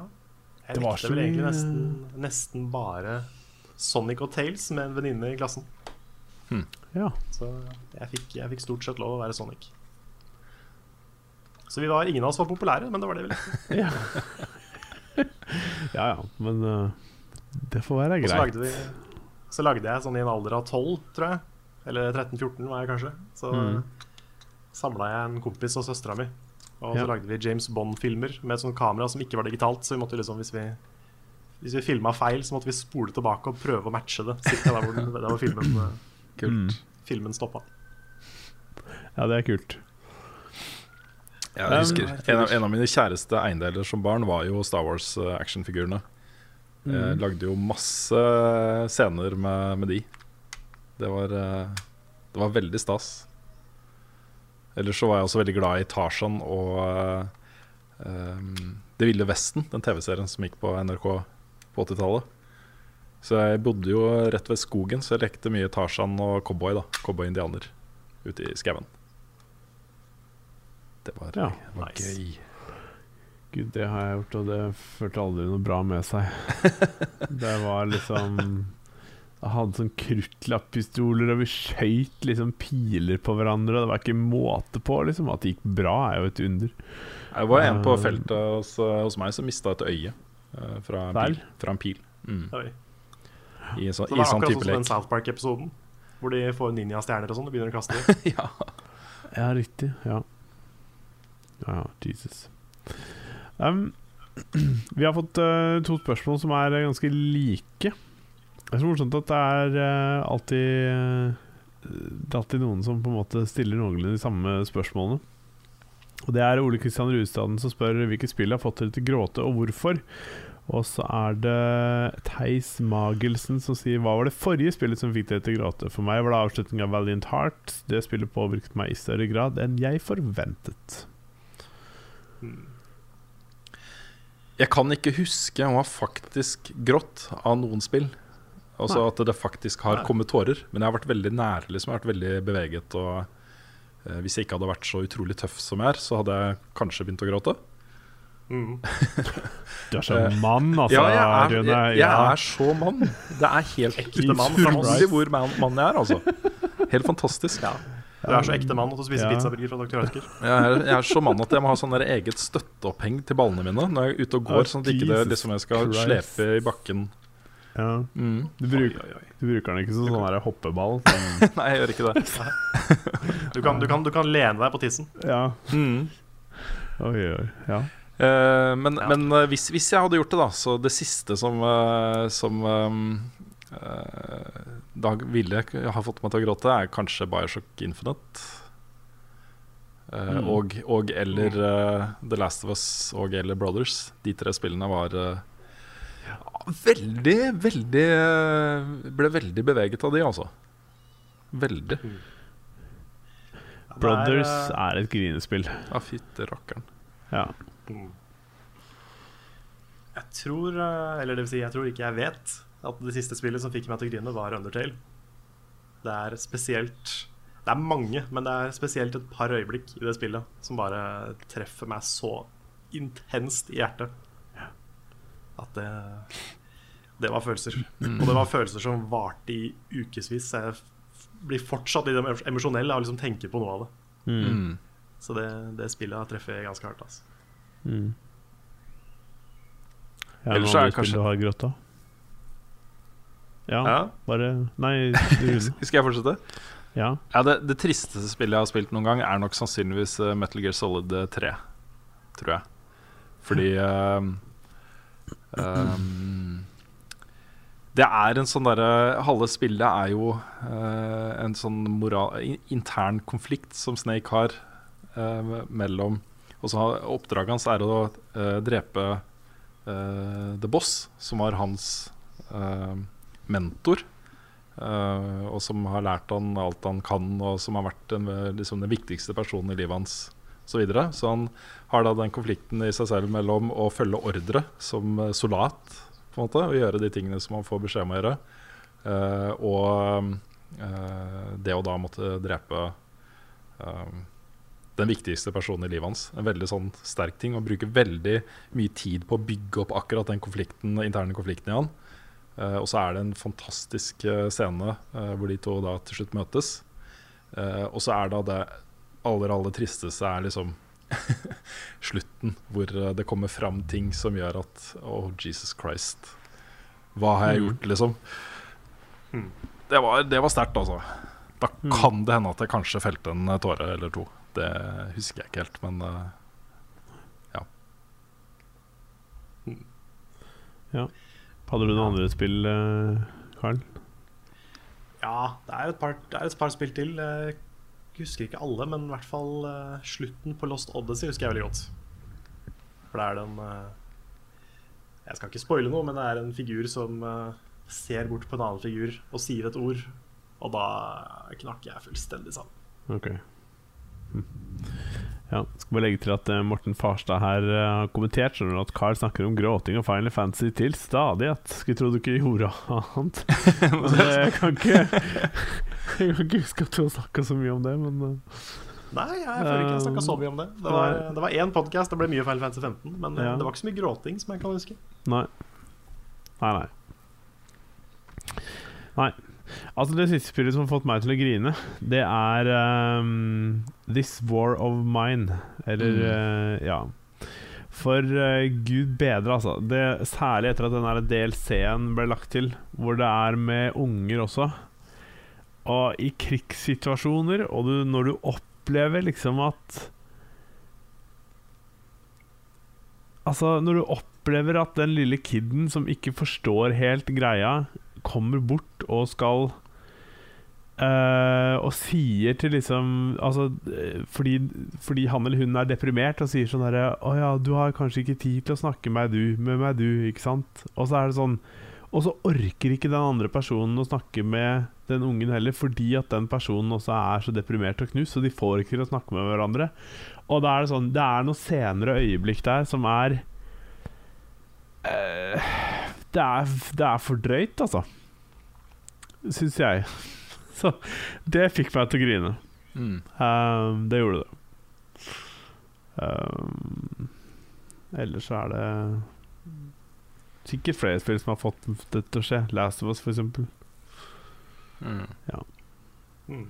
Jeg Det var likte vel egentlig nesten, nesten bare Sonic og Tales med en venninne i klassen. ja. Så jeg fikk, jeg fikk stort sett lov å være Sonic. Så vi var, ingen av oss var populære, men det var det vi likte. Ja, ja, ja. Men uh, det får være Og så greit. lagde, vi, så lagde jeg sånn i en alder av 12, tror jeg. Eller 13-14 var jeg kanskje. Så Mm. samla jeg en kompis og søstera mi. Og så Ja. lagde vi James Bond-filmer med et sånt kamera som ikke var digitalt. Så vi måtte liksom, hvis vi Hvis vi filma feil, så måtte vi spole tilbake og prøve å matche det. Cirka der hvor, den, der hvor filmen, Kult. Mm. filmen stoppa. Ja, det er kult. Jeg Um, husker en av, en av mine kjæreste eiendeler som barn var jo Star Wars-actionfigurene. Jeg lagde jo masse scener med, med de. Det var, eh, det var veldig stas. Ellers så var jeg også veldig glad i Tarzan og um, Det ville Vesten, den TV-serien som gikk på NRK på 80-tallet. Så jeg bodde jo rett ved skogen, så jeg lekte mye Tarzan og cowboy. da Cowboy-indianer ute i skauen. Det var, Ja, var nice. gøy. Gud, det har jeg gjort, og det førte aldri noe bra med seg. Det var liksom hadde sånn kruttlapppistoler, og vi skøyt liksom piler på hverandre. Og det var ikke måte på. liksom At det gikk bra, er jo et under. Jeg var en på Eh. feltet hos, hos meg som mista et øye uh, fra en pil. Fra en pil. Mm. I, så, Så det I er sånn akkurat sånn som den. South Park-episoden. Hvor de får ninjastjerner og sånn og begynner å kaste dem. ja. Ja, riktig. Ja. Ja, Jesus. Um, vi har fått uh, to spørsmål som er ganske like. Det er så morsomt at det er uh, alltid uh, Det er alltid noen som på en måte stiller noenlunde de samme spørsmålene. Og Det er Ole Kristian Rustaden som spør hvilket spill har fått dere til å gråte, og hvorfor. Og så er det Theis Magelsen som sier Hva var det forrige spillet som fikk dere til å gråte? For meg var det avslutningen av Valiant Heart. Det spillet påvirket meg i større grad enn jeg forventet. Jeg kan ikke huske å har faktisk grått av noen spill. Altså Nei. at det faktisk har Nei. kommet tårer. Men jeg har vært veldig nær, liksom. Jeg har vært veldig beveget. Og eh, hvis jeg ikke hadde vært så utrolig tøff som jeg er, så hadde jeg kanskje begynt å gråte. Mm. Du er så mann, altså. ja, jeg er, Rune. jeg, jeg Ja. er så mann. Det er helt Ekte mann utrolig hvor mann, mann jeg er, altså. Helt fantastisk. Ja. Du er så ekte mann at du spiser Ja. pizzaburger fra Dr. Ødker. Jeg er, jeg er så mann at jeg må ha sånn eget støtteoppheng til ballene mine når jeg er ute og går, Oh, sånn at ikke det liksom jeg skal Christ. slepe i bakken. Ja. Mm. Du, bruk, Oi, oi, oi. du bruker den ikke som sånn hoppeball. Sånn. Nei, jeg gjør ikke det. Du kan, du, kan, du kan lene deg på tissen. Ja. Mm. Oi, oi. Ja. Uh, men Ja. men uh, hvis, hvis jeg hadde gjort det, da, så det siste som, uh, som ehm, eh, da ville ha fått meg til å gråte, er kanskje Bioshock Infinite. Mm. og, og eller The Last of Us og eller Brothers. De tre spillene var veldig, veldig Ble veldig beveget av de, altså. Veldig. Er, Brothers eh, er et grinespill. Ja, fytte rakkeren. Ja. mm. Jeg tror, eh, eller det vil si, jeg tror ikke jeg vet at det siste spillet som fikk meg til å grine, var Undertale. Det er spesielt Det er mange, men det er spesielt et par øyeblikk i det spillet som bare treffer meg så intenst i hjertet at det Det var følelser. Og det var følelser som varte i ukevis. Jeg blir fortsatt litt emosjonell av å liksom tenke på noe av det. Mm. Så det, det spillet har treffet ganske hardt. Altså. Mm. Ja, Ellers er det kanskje- du har grått da? Ja, Ja. bare Nei, du... Skal jeg fortsette? Ja. Ja, det, det tristeste spillet jeg har spilt noen gang, er nok sannsynligvis eh, Metal Gear Solid eh, 3. Tror jeg. Fordi ehm, ehm, Det er en sånn derre Halve spillet er jo uh, en sånn moral, intern konflikt som Snake har uh, mellom Og så oppdraget hans er å uh, drepe The Boss, som var hans mentor. Og som har lært han alt han kan, og som har vært den, liksom, den viktigste personen i livet hans. Så, så han har da den konflikten i seg selv mellom å følge ordre som eh, soldat på en måte, og gjøre de tingene som man får beskjed om å gjøre, uh, og uh, det å da måtte drepe uh, den viktigste personen i livet hans. En veldig sånn sterk ting. Og bruker veldig mye tid på å bygge opp akkurat den konflikten, interne konflikten i han. Og så er det en fantastisk scene hvor de to da til slutt møtes. Og så er da det aller, aller tristeste er liksom slutten, hvor eh, det kommer fram ting som gjør at Oh, Jesus Christ. Hva har jeg gjort, liksom? Mm. Det var, det var sterkt, altså. Da Mm. kan det hende at jeg kanskje felte en eh, tåre eller to. Det husker jeg ikke helt, men ja. ja. Hadde du noen andre spill, eh, Karl? Ja, det er et par, det er et par spill til. Eh, husker ikke alle, men i hvert fall uh, slutten på Lost Odyssey husker jeg veldig godt. For det er den uh, Jeg skal ikke spoile noe, men det er en figur som uh, ser bort på en annen figur og sier et ord, og da knakk jeg fullstendig sammen. Ok. Hm. Ja, skal bare legge til at eh, Morten Farstad her eh, har kommentert Skjønner du at Carl snakker om gråting og Final Fantasy til stadighet. Skulle tro du ikke gjorde annet. Men det- jeg kan ikke Jeg kan ikke huske at du har snakka så mye om det, men eh, Nei, jeg føler ikke jeg snakka så mye om det. Det var, det var én podkast, det ble mye Final Fantasy 15, men Ja. det var ikke så mye gråting som jeg kan huske. Nei. Nei, nei. Nei. Altså, det siste spillet som har fått meg til å grine, det er um, This War of Mine. Eller eh, Ja. For uh, gud bedre, altså. Det, særlig etter at den DLC-en ble lagt til, hvor det er med unger også. Og i krigssituasjoner, og du, når du opplever liksom at Altså, når du opplever at den lille kiden som ikke forstår helt greia, kommer bort og skal Uh, Og sier til liksom Altså, eh, fordi, fordi han eller hun er deprimert og sier sånn herre Å ja, du har kanskje ikke tid til å snakke med du, med meg, du, ikke sant? Og så er det sånn Og så orker ikke den andre personen å snakke med den ungen heller, fordi at den personen også er så deprimert og knust, så de får ikke til å snakke med hverandre. Og da er det sånn Det er noen senere øyeblikk der som er eh, det, er det er for drøyt, altså. Syns jeg. Så det fikk meg til å grine. Mm. Um, det gjorde det. Um, ellers så er det sikkert flere spill som har fått det til å skje. Last of Us, for eksempel. Mm. Mm.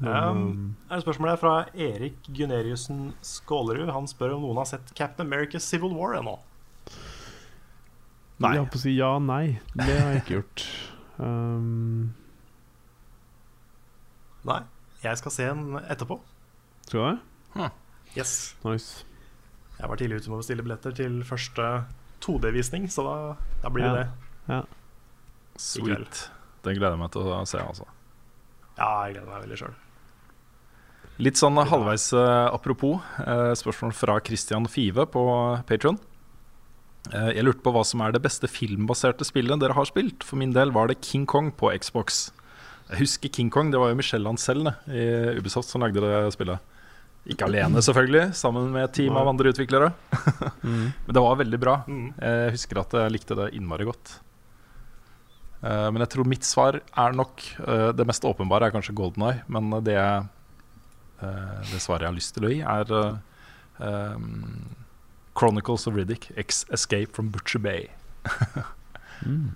Um, um, er det spørsmålet her fra Erik Guneriussen Skålerud. Han spør om noen har sett Captain America Civil War ennå. Nei. Jeg holdt på å si ja nei. Det har jeg ikke gjort. Um, Nei. Jeg skal se en etterpå. skal du? Yes. Nice. Jeg var tidlig ute med å bestille billetter til første 2D-visning, så da, da blir det Ja. det. Ja. Sweet. Det gleder jeg meg til å se, altså. Ja, jeg gleder meg veldig sjøl. Litt sånn halvveis eh, apropos, eh, spørsmål fra Christian Five på Patron. Eh, jeg lurte på hva som er det beste filmbaserte spillet dere har spilt. For min del var det King Kong på Xbox. Jeg husker King Kong, det var jo Michelle selv det, i Ubisoft som lagde det spillet. Ikke alene, selvfølgelig, sammen med et team av andre utviklere. Mm. Men det var veldig bra. Jeg husker at jeg likte det innmari godt. Eh, Men jeg tror mitt svar er nok eh, Det mest åpenbare er kanskje Golden Eye, men det, det svaret jeg har lyst til å gi, er um, Chronicles of Riddick, X Escape from Butcher Bay. Mm.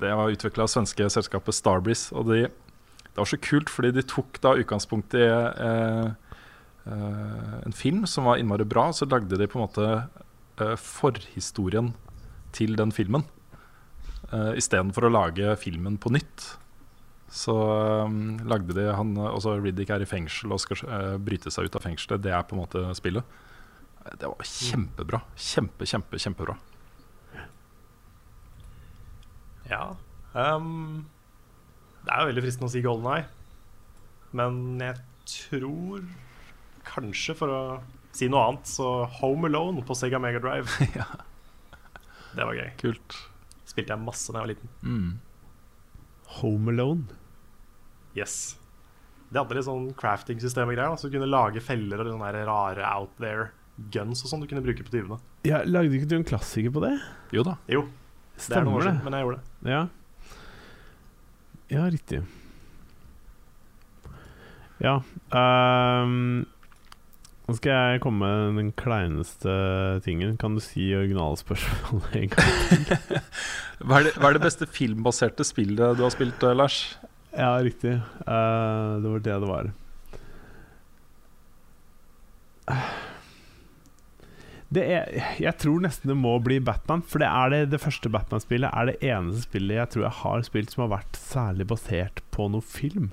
Det var utvikla av svenske selskapet Starbreeze. Og de, det var så kult, fordi de tok da utgangspunkt i eh, eh, en film som var innmari bra. Så lagde de på en måte eh, forhistorien til den filmen. Eh, Istedenfor å lage filmen på nytt. Så um, lagde de han Også Riddick er i fengsel og skal eh, bryte seg ut av fengselet. Det er på en måte spillet. Det var kjempebra. Kjempe, kjempe, kjempebra. Ja. Um, det er jo veldig fristende å si Golden Eye, men jeg tror kanskje, for å si noe annet, så Home Alone på Sega Mega Drive. Ja. Det var gøy. Kult. Spilte jeg masse da jeg var liten. Mm. Home Alone. Yes. De hadde litt sånn crafting-system og greier, så du kunne lage feller og sånne rare out there guns og sånn du kunne bruke på tyvene. Ja, lagde ikke du en klassiker på det? Jo da. Jo, det er noen år Stemmer det. siden, men jeg gjorde det. Ja. Ja, riktig. Ja. Um, nå skal jeg komme med den kleineste tingen. Kan du si originalspørsmålet en gang? Hva er, det, hva er det beste filmbaserte spillet du har spilt, eh, Lars? Ja, riktig. Uh, det var det det var. Det er, jeg tror nesten det må bli Batman, for det er det, det første Batman-spillet er det eneste spillet jeg tror jeg har spilt som har vært særlig basert på noe film.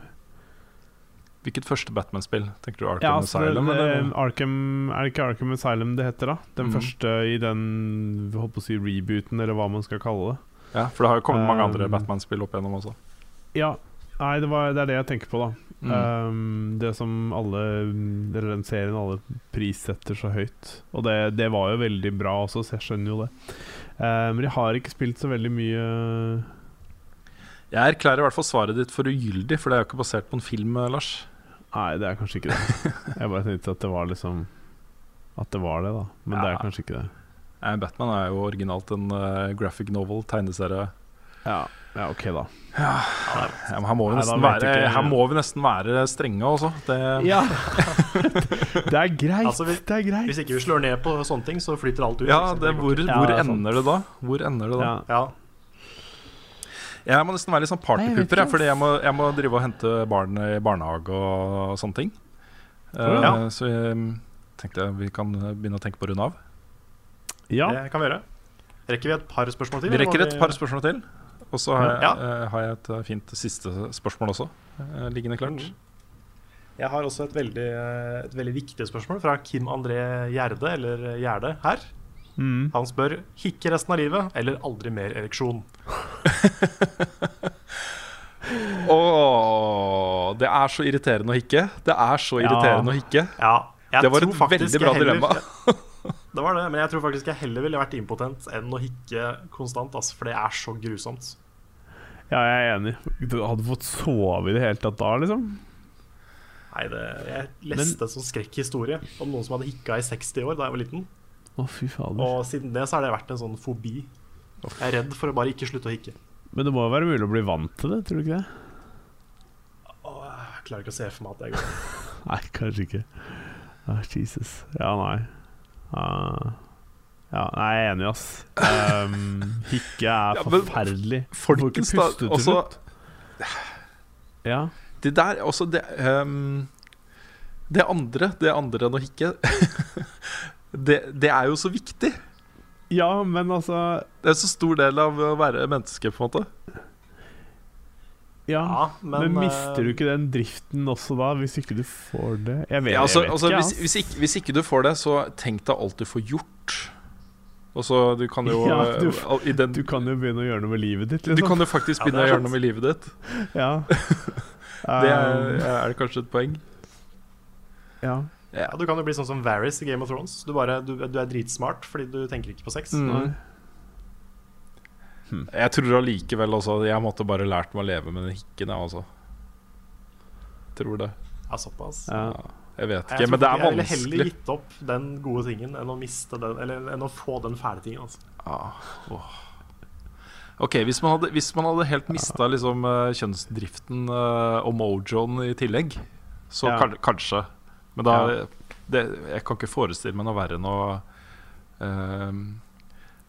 Hvilket første Batman-spill? Tenker du Arkham Ja, altså, Asylum? det, Arkham, er det ikke Arkham Asylum det heter, da? Den mm. første i den håper å si rebooten, eller hva man skal kalle det. Ja, for det har jo kommet mange Um, andre Batman-spill opp igjennom også. Ja, Nei, det, var, det er det jeg tenker på, da. Mm. Um, det som alle Eller den serien alle prissetter så høyt. Og det, det var jo veldig bra også, så jeg skjønner jo det. Uh, men jeg har ikke spilt så veldig mye Jeg erklærer i hvert fall svaret ditt for ugyldig, for det er jo ikke basert på en film, eh, Lars. Nei, det er kanskje ikke det. Jeg bare tenkte at det var liksom At det var det, da. Men det er kanskje ikke det. Batman er jo originalt en uh, graphic novel, tegneserie. Ja, ja ok, da. Ja, Ja, her, må vi Nei, være, her må vi nesten være strenge også. Det, Ja! det er greit. Altså, vi- det er greit. Hvis ikke vi slår ned på sånne ting, så flyter alt ut. ja, det, hvor. Ja, hvor er ender det da? Hvor ender det da? Ja. Ja. Jeg må nesten være litt sånn partypooper, jeg, fordi jeg må, jeg må drive og hente barn i barnehage og sånne ting. Uh, Ja. Så jeg tenkte vi kan begynne å tenke på å runde av. ja. Det kan vi gjøre. Rekker vi et par spørsmål til? Vi rekker et par spørsmål til. Og så har, Ja. eh, har jeg et eh, fint siste spørsmål også, eh, liggende klart. Mhm. Jeg har også et veldig, et veldig viktig spørsmål fra Kim André Gjerde, eller Gjerde, her. Mm. Han spør hikke resten av livet eller aldri mer ereksjon. Åh, det er så irriterende å hikke. Det er så irriterende å hikke. Ja, jeg Det var tror et veldig bra heller- dilemma. Det var det, men jeg tror faktisk jeg heller ville vært impotent enn å hikke konstant, altså, for det er så grusomt. Ja, jeg er enig. Du hadde fått sove i det hele tatt da, liksom? Nei, det, Jeg leste en sånn skrekkhistorie om noen som hadde hikka i 60 år da jeg var liten. Å, fy fader. Og siden det så har det vært en sånn fobi. Jeg er redd for å bare ikke slutte å hikke. Men det må jo være mulig å bli vant til det, tror du ikke det? Åh, jeg klarer ikke å se for meg at det går. Nei, kanskje ikke. Ah, Jesus. Ja, nei. Ah. Ja, nei, jeg er enig, ass. Um, hikke er Ja, men forferdelig. Folkens, ikke da. puste til Også. Ja. det der også det, um, det andre, det andre enn å hikke det, det er jo så viktig. ja, men altså Det er en så stor del av å være menneske, på en måte. Ja, Ja, men, men, mister du eh, ikke den driften også da, hvis ikke du får det? Jeg vet, Ja, altså, jeg vet altså, ikke, hvis, hvis, ikke, hvis ikke du får det, så tenk deg alt du får gjort. Og så du kan jo Ja, du- eh, i den, Du kan jo begynne å gjøre noe med livet ditt, Du liksom. kan jo faktisk begynne ja, å gjøre noe med livet ditt. Ja. Det er, er det kanskje et poeng. ja. ja, Du kan jo bli sånn som Varys i Game of Thrones. Du, bare, du, du er dritsmart fordi du tenker ikke på sex. Mm. Nei. Jeg tror allikevel også Jeg måtte bare lært meg å leve med den hikken, jeg også. Tror det. Ja, såpass. Ja. Jeg vet ikke, jeg men det er vanskelig. Jeg ville heller gitt opp den gode tingen enn å miste den Eller enn å få den fæle tingen. Altså. Ah, oh. Ok, hvis man hadde, hvis man hadde helt mista liksom, eh, kjønnsdriften eh, og mojoen i tillegg, så Ja. kan, kanskje. Men da Ja. det, Jeg kan ikke forestille meg noe verre enn å uh,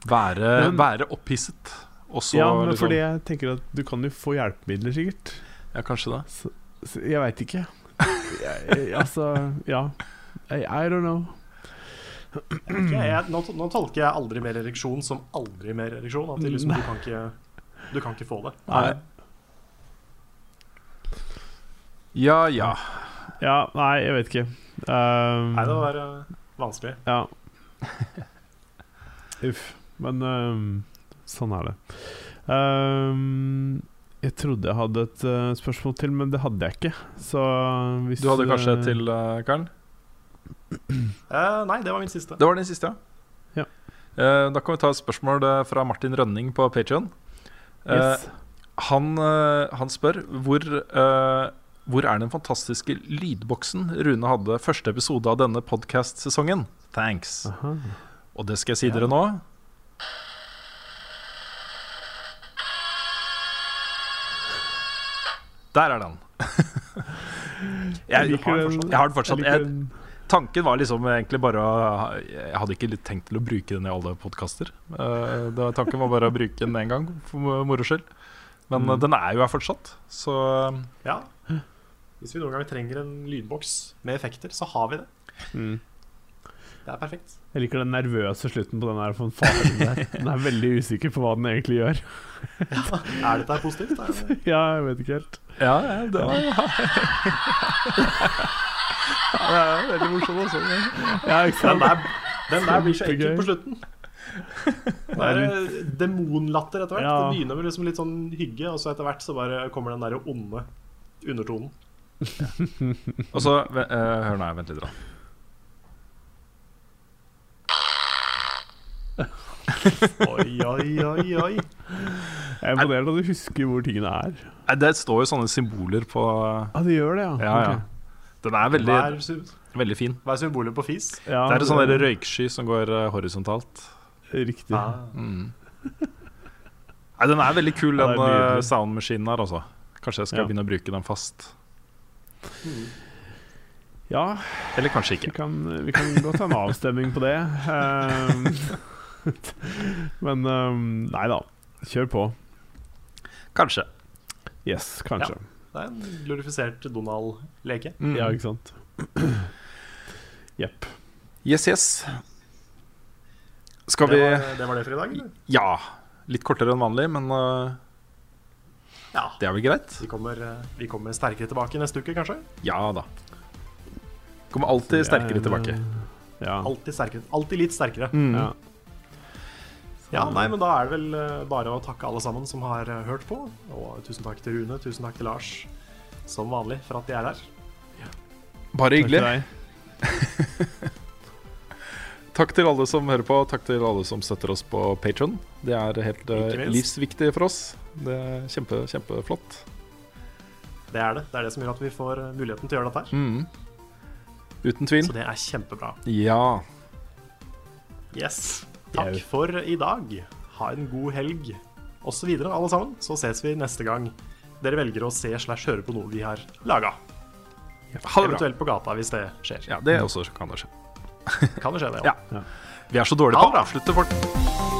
være, Men- være opphisset. Også, ja, men liksom, fordi jeg tenker at du kan jo få hjelpemidler, sikkert. Ja, kanskje det. Så, så jeg veit ikke. Jeg, altså, ja. I, I don't know. Jeg jeg, nå, nå tolker jeg aldri mer ereksjon som aldri mer ereksjon. At liksom, du, kan ikke, du kan ikke få det. Nei. Ja, ja. Ja, nei, jeg vet ikke. Um, Nei, det var uh, vanskelig. Ja. Uff. Men um, sånn er det. Um, jeg trodde jeg hadde et uh, spørsmål til, men det hadde jeg ikke. Så hvis Du hadde kanskje uh, et til, uh, Karen? Uh, nei, det var min siste. Det var din siste, Ja. Eh, da kan vi ta et spørsmål eh, fra Martin Rønning på Patreon Yes. han, eh, han spør hvor, eh, hvor er den fantastiske lydboksen Rune hadde første episode av denne podcast-sesongen? Thanks. Aha. Og det skal jeg si dere nå. Der er den. jeg, liker har fortsatt. Jeg har den fortsatt. jeg Jeg, tanken var liksom egentlig bare å Jeg hadde ikke litt tenkt til å bruke den i alle podkaster. tanken var bare å bruke den én gang, for mo- moro skyld. Men Mm. eh, den er jo her fortsatt, så eh, Ja. Hvis vi noen gang trenger en lydboks med effekter, så har vi det. Mm. Det er perfekt. Jeg liker den nervøse slutten på den her fanfaren der. Den er veldig usikker på hva den egentlig gjør. Er dette positivt? Er det? Ja, jeg vet ikke helt. Ja, ja det var ja, Det er veldig morsomt også. Ja, ikke Den der, den der blir så ekkel på slutten. Det er eh, demonlatter etter hvert. Ja. Det begynner med liksom litt sånn hygge, og så etter hvert så bare kommer den der onde undertonen. Og så eh, Hør nå, vent litt. da Oi, oi, oi, oi. Jeg er imponert at du husker hvor tingene er. Nei, Det står jo sånne symboler på Ja, det gjør det, ja. Ja, ja. Den er veldig, Hva er, veldig fin. hva er symbolet på fis? Ja, Det er en sånn der røyksky som går eh, horisontalt. Riktig. Nei, Den er veldig kul, Ja, den det er nydelig. uh, soundmaskinen her, altså. Kanskje jeg skal Ja. begynne å bruke den fast. Ja, Eller kanskje vi ikke. kan, vi kan godt ha en avstemning på det. Ehm, men ehm, nei da. Kjør på. Kanskje. Yes, kanskje. Det er en glorifisert Donald-leke. Mm. Ja, ikke sant. Jepp. Yes, yes. Skal Det vi var, det var det for i dag, eller? Ja. Litt kortere enn vanlig, men uh, Ja. det er vel greit? Vi kommer, eh, vi kommer sterkere tilbake neste uke, kanskje? Ja da. Kommer alltid sterkere er, tilbake. eh, Ja. Alltid sterkere. Alltid litt sterkere. Mm. ja. Ja, nei, men da er det vel eh, bare å takke alle sammen som har eh, hørt på. Og tusen takk til Rune, tusen takk til Lars, som vanlig, for at de er her. Bare Takk til hyggelig. Takk til alle som hører på, takk til alle som støtter oss på Patron. Det er helt minst. livsviktig for oss. Det er kjempe, kjempeflott. Det er det. Det er det som gjør at vi får eh, muligheten til å gjøre dette her. Mm. Uten tvil. Så det er kjempebra. Ja. Yes. Takk for i dag. Ha en god helg, osv. alle sammen. Så ses vi neste gang dere velger å se slash høre på noe vi har laga. Eventuelt på gata, hvis det skjer. Ja, det også kan det skje. Kan det skje, det Ja. òg. Vi er så dårlige på å avslutte folk.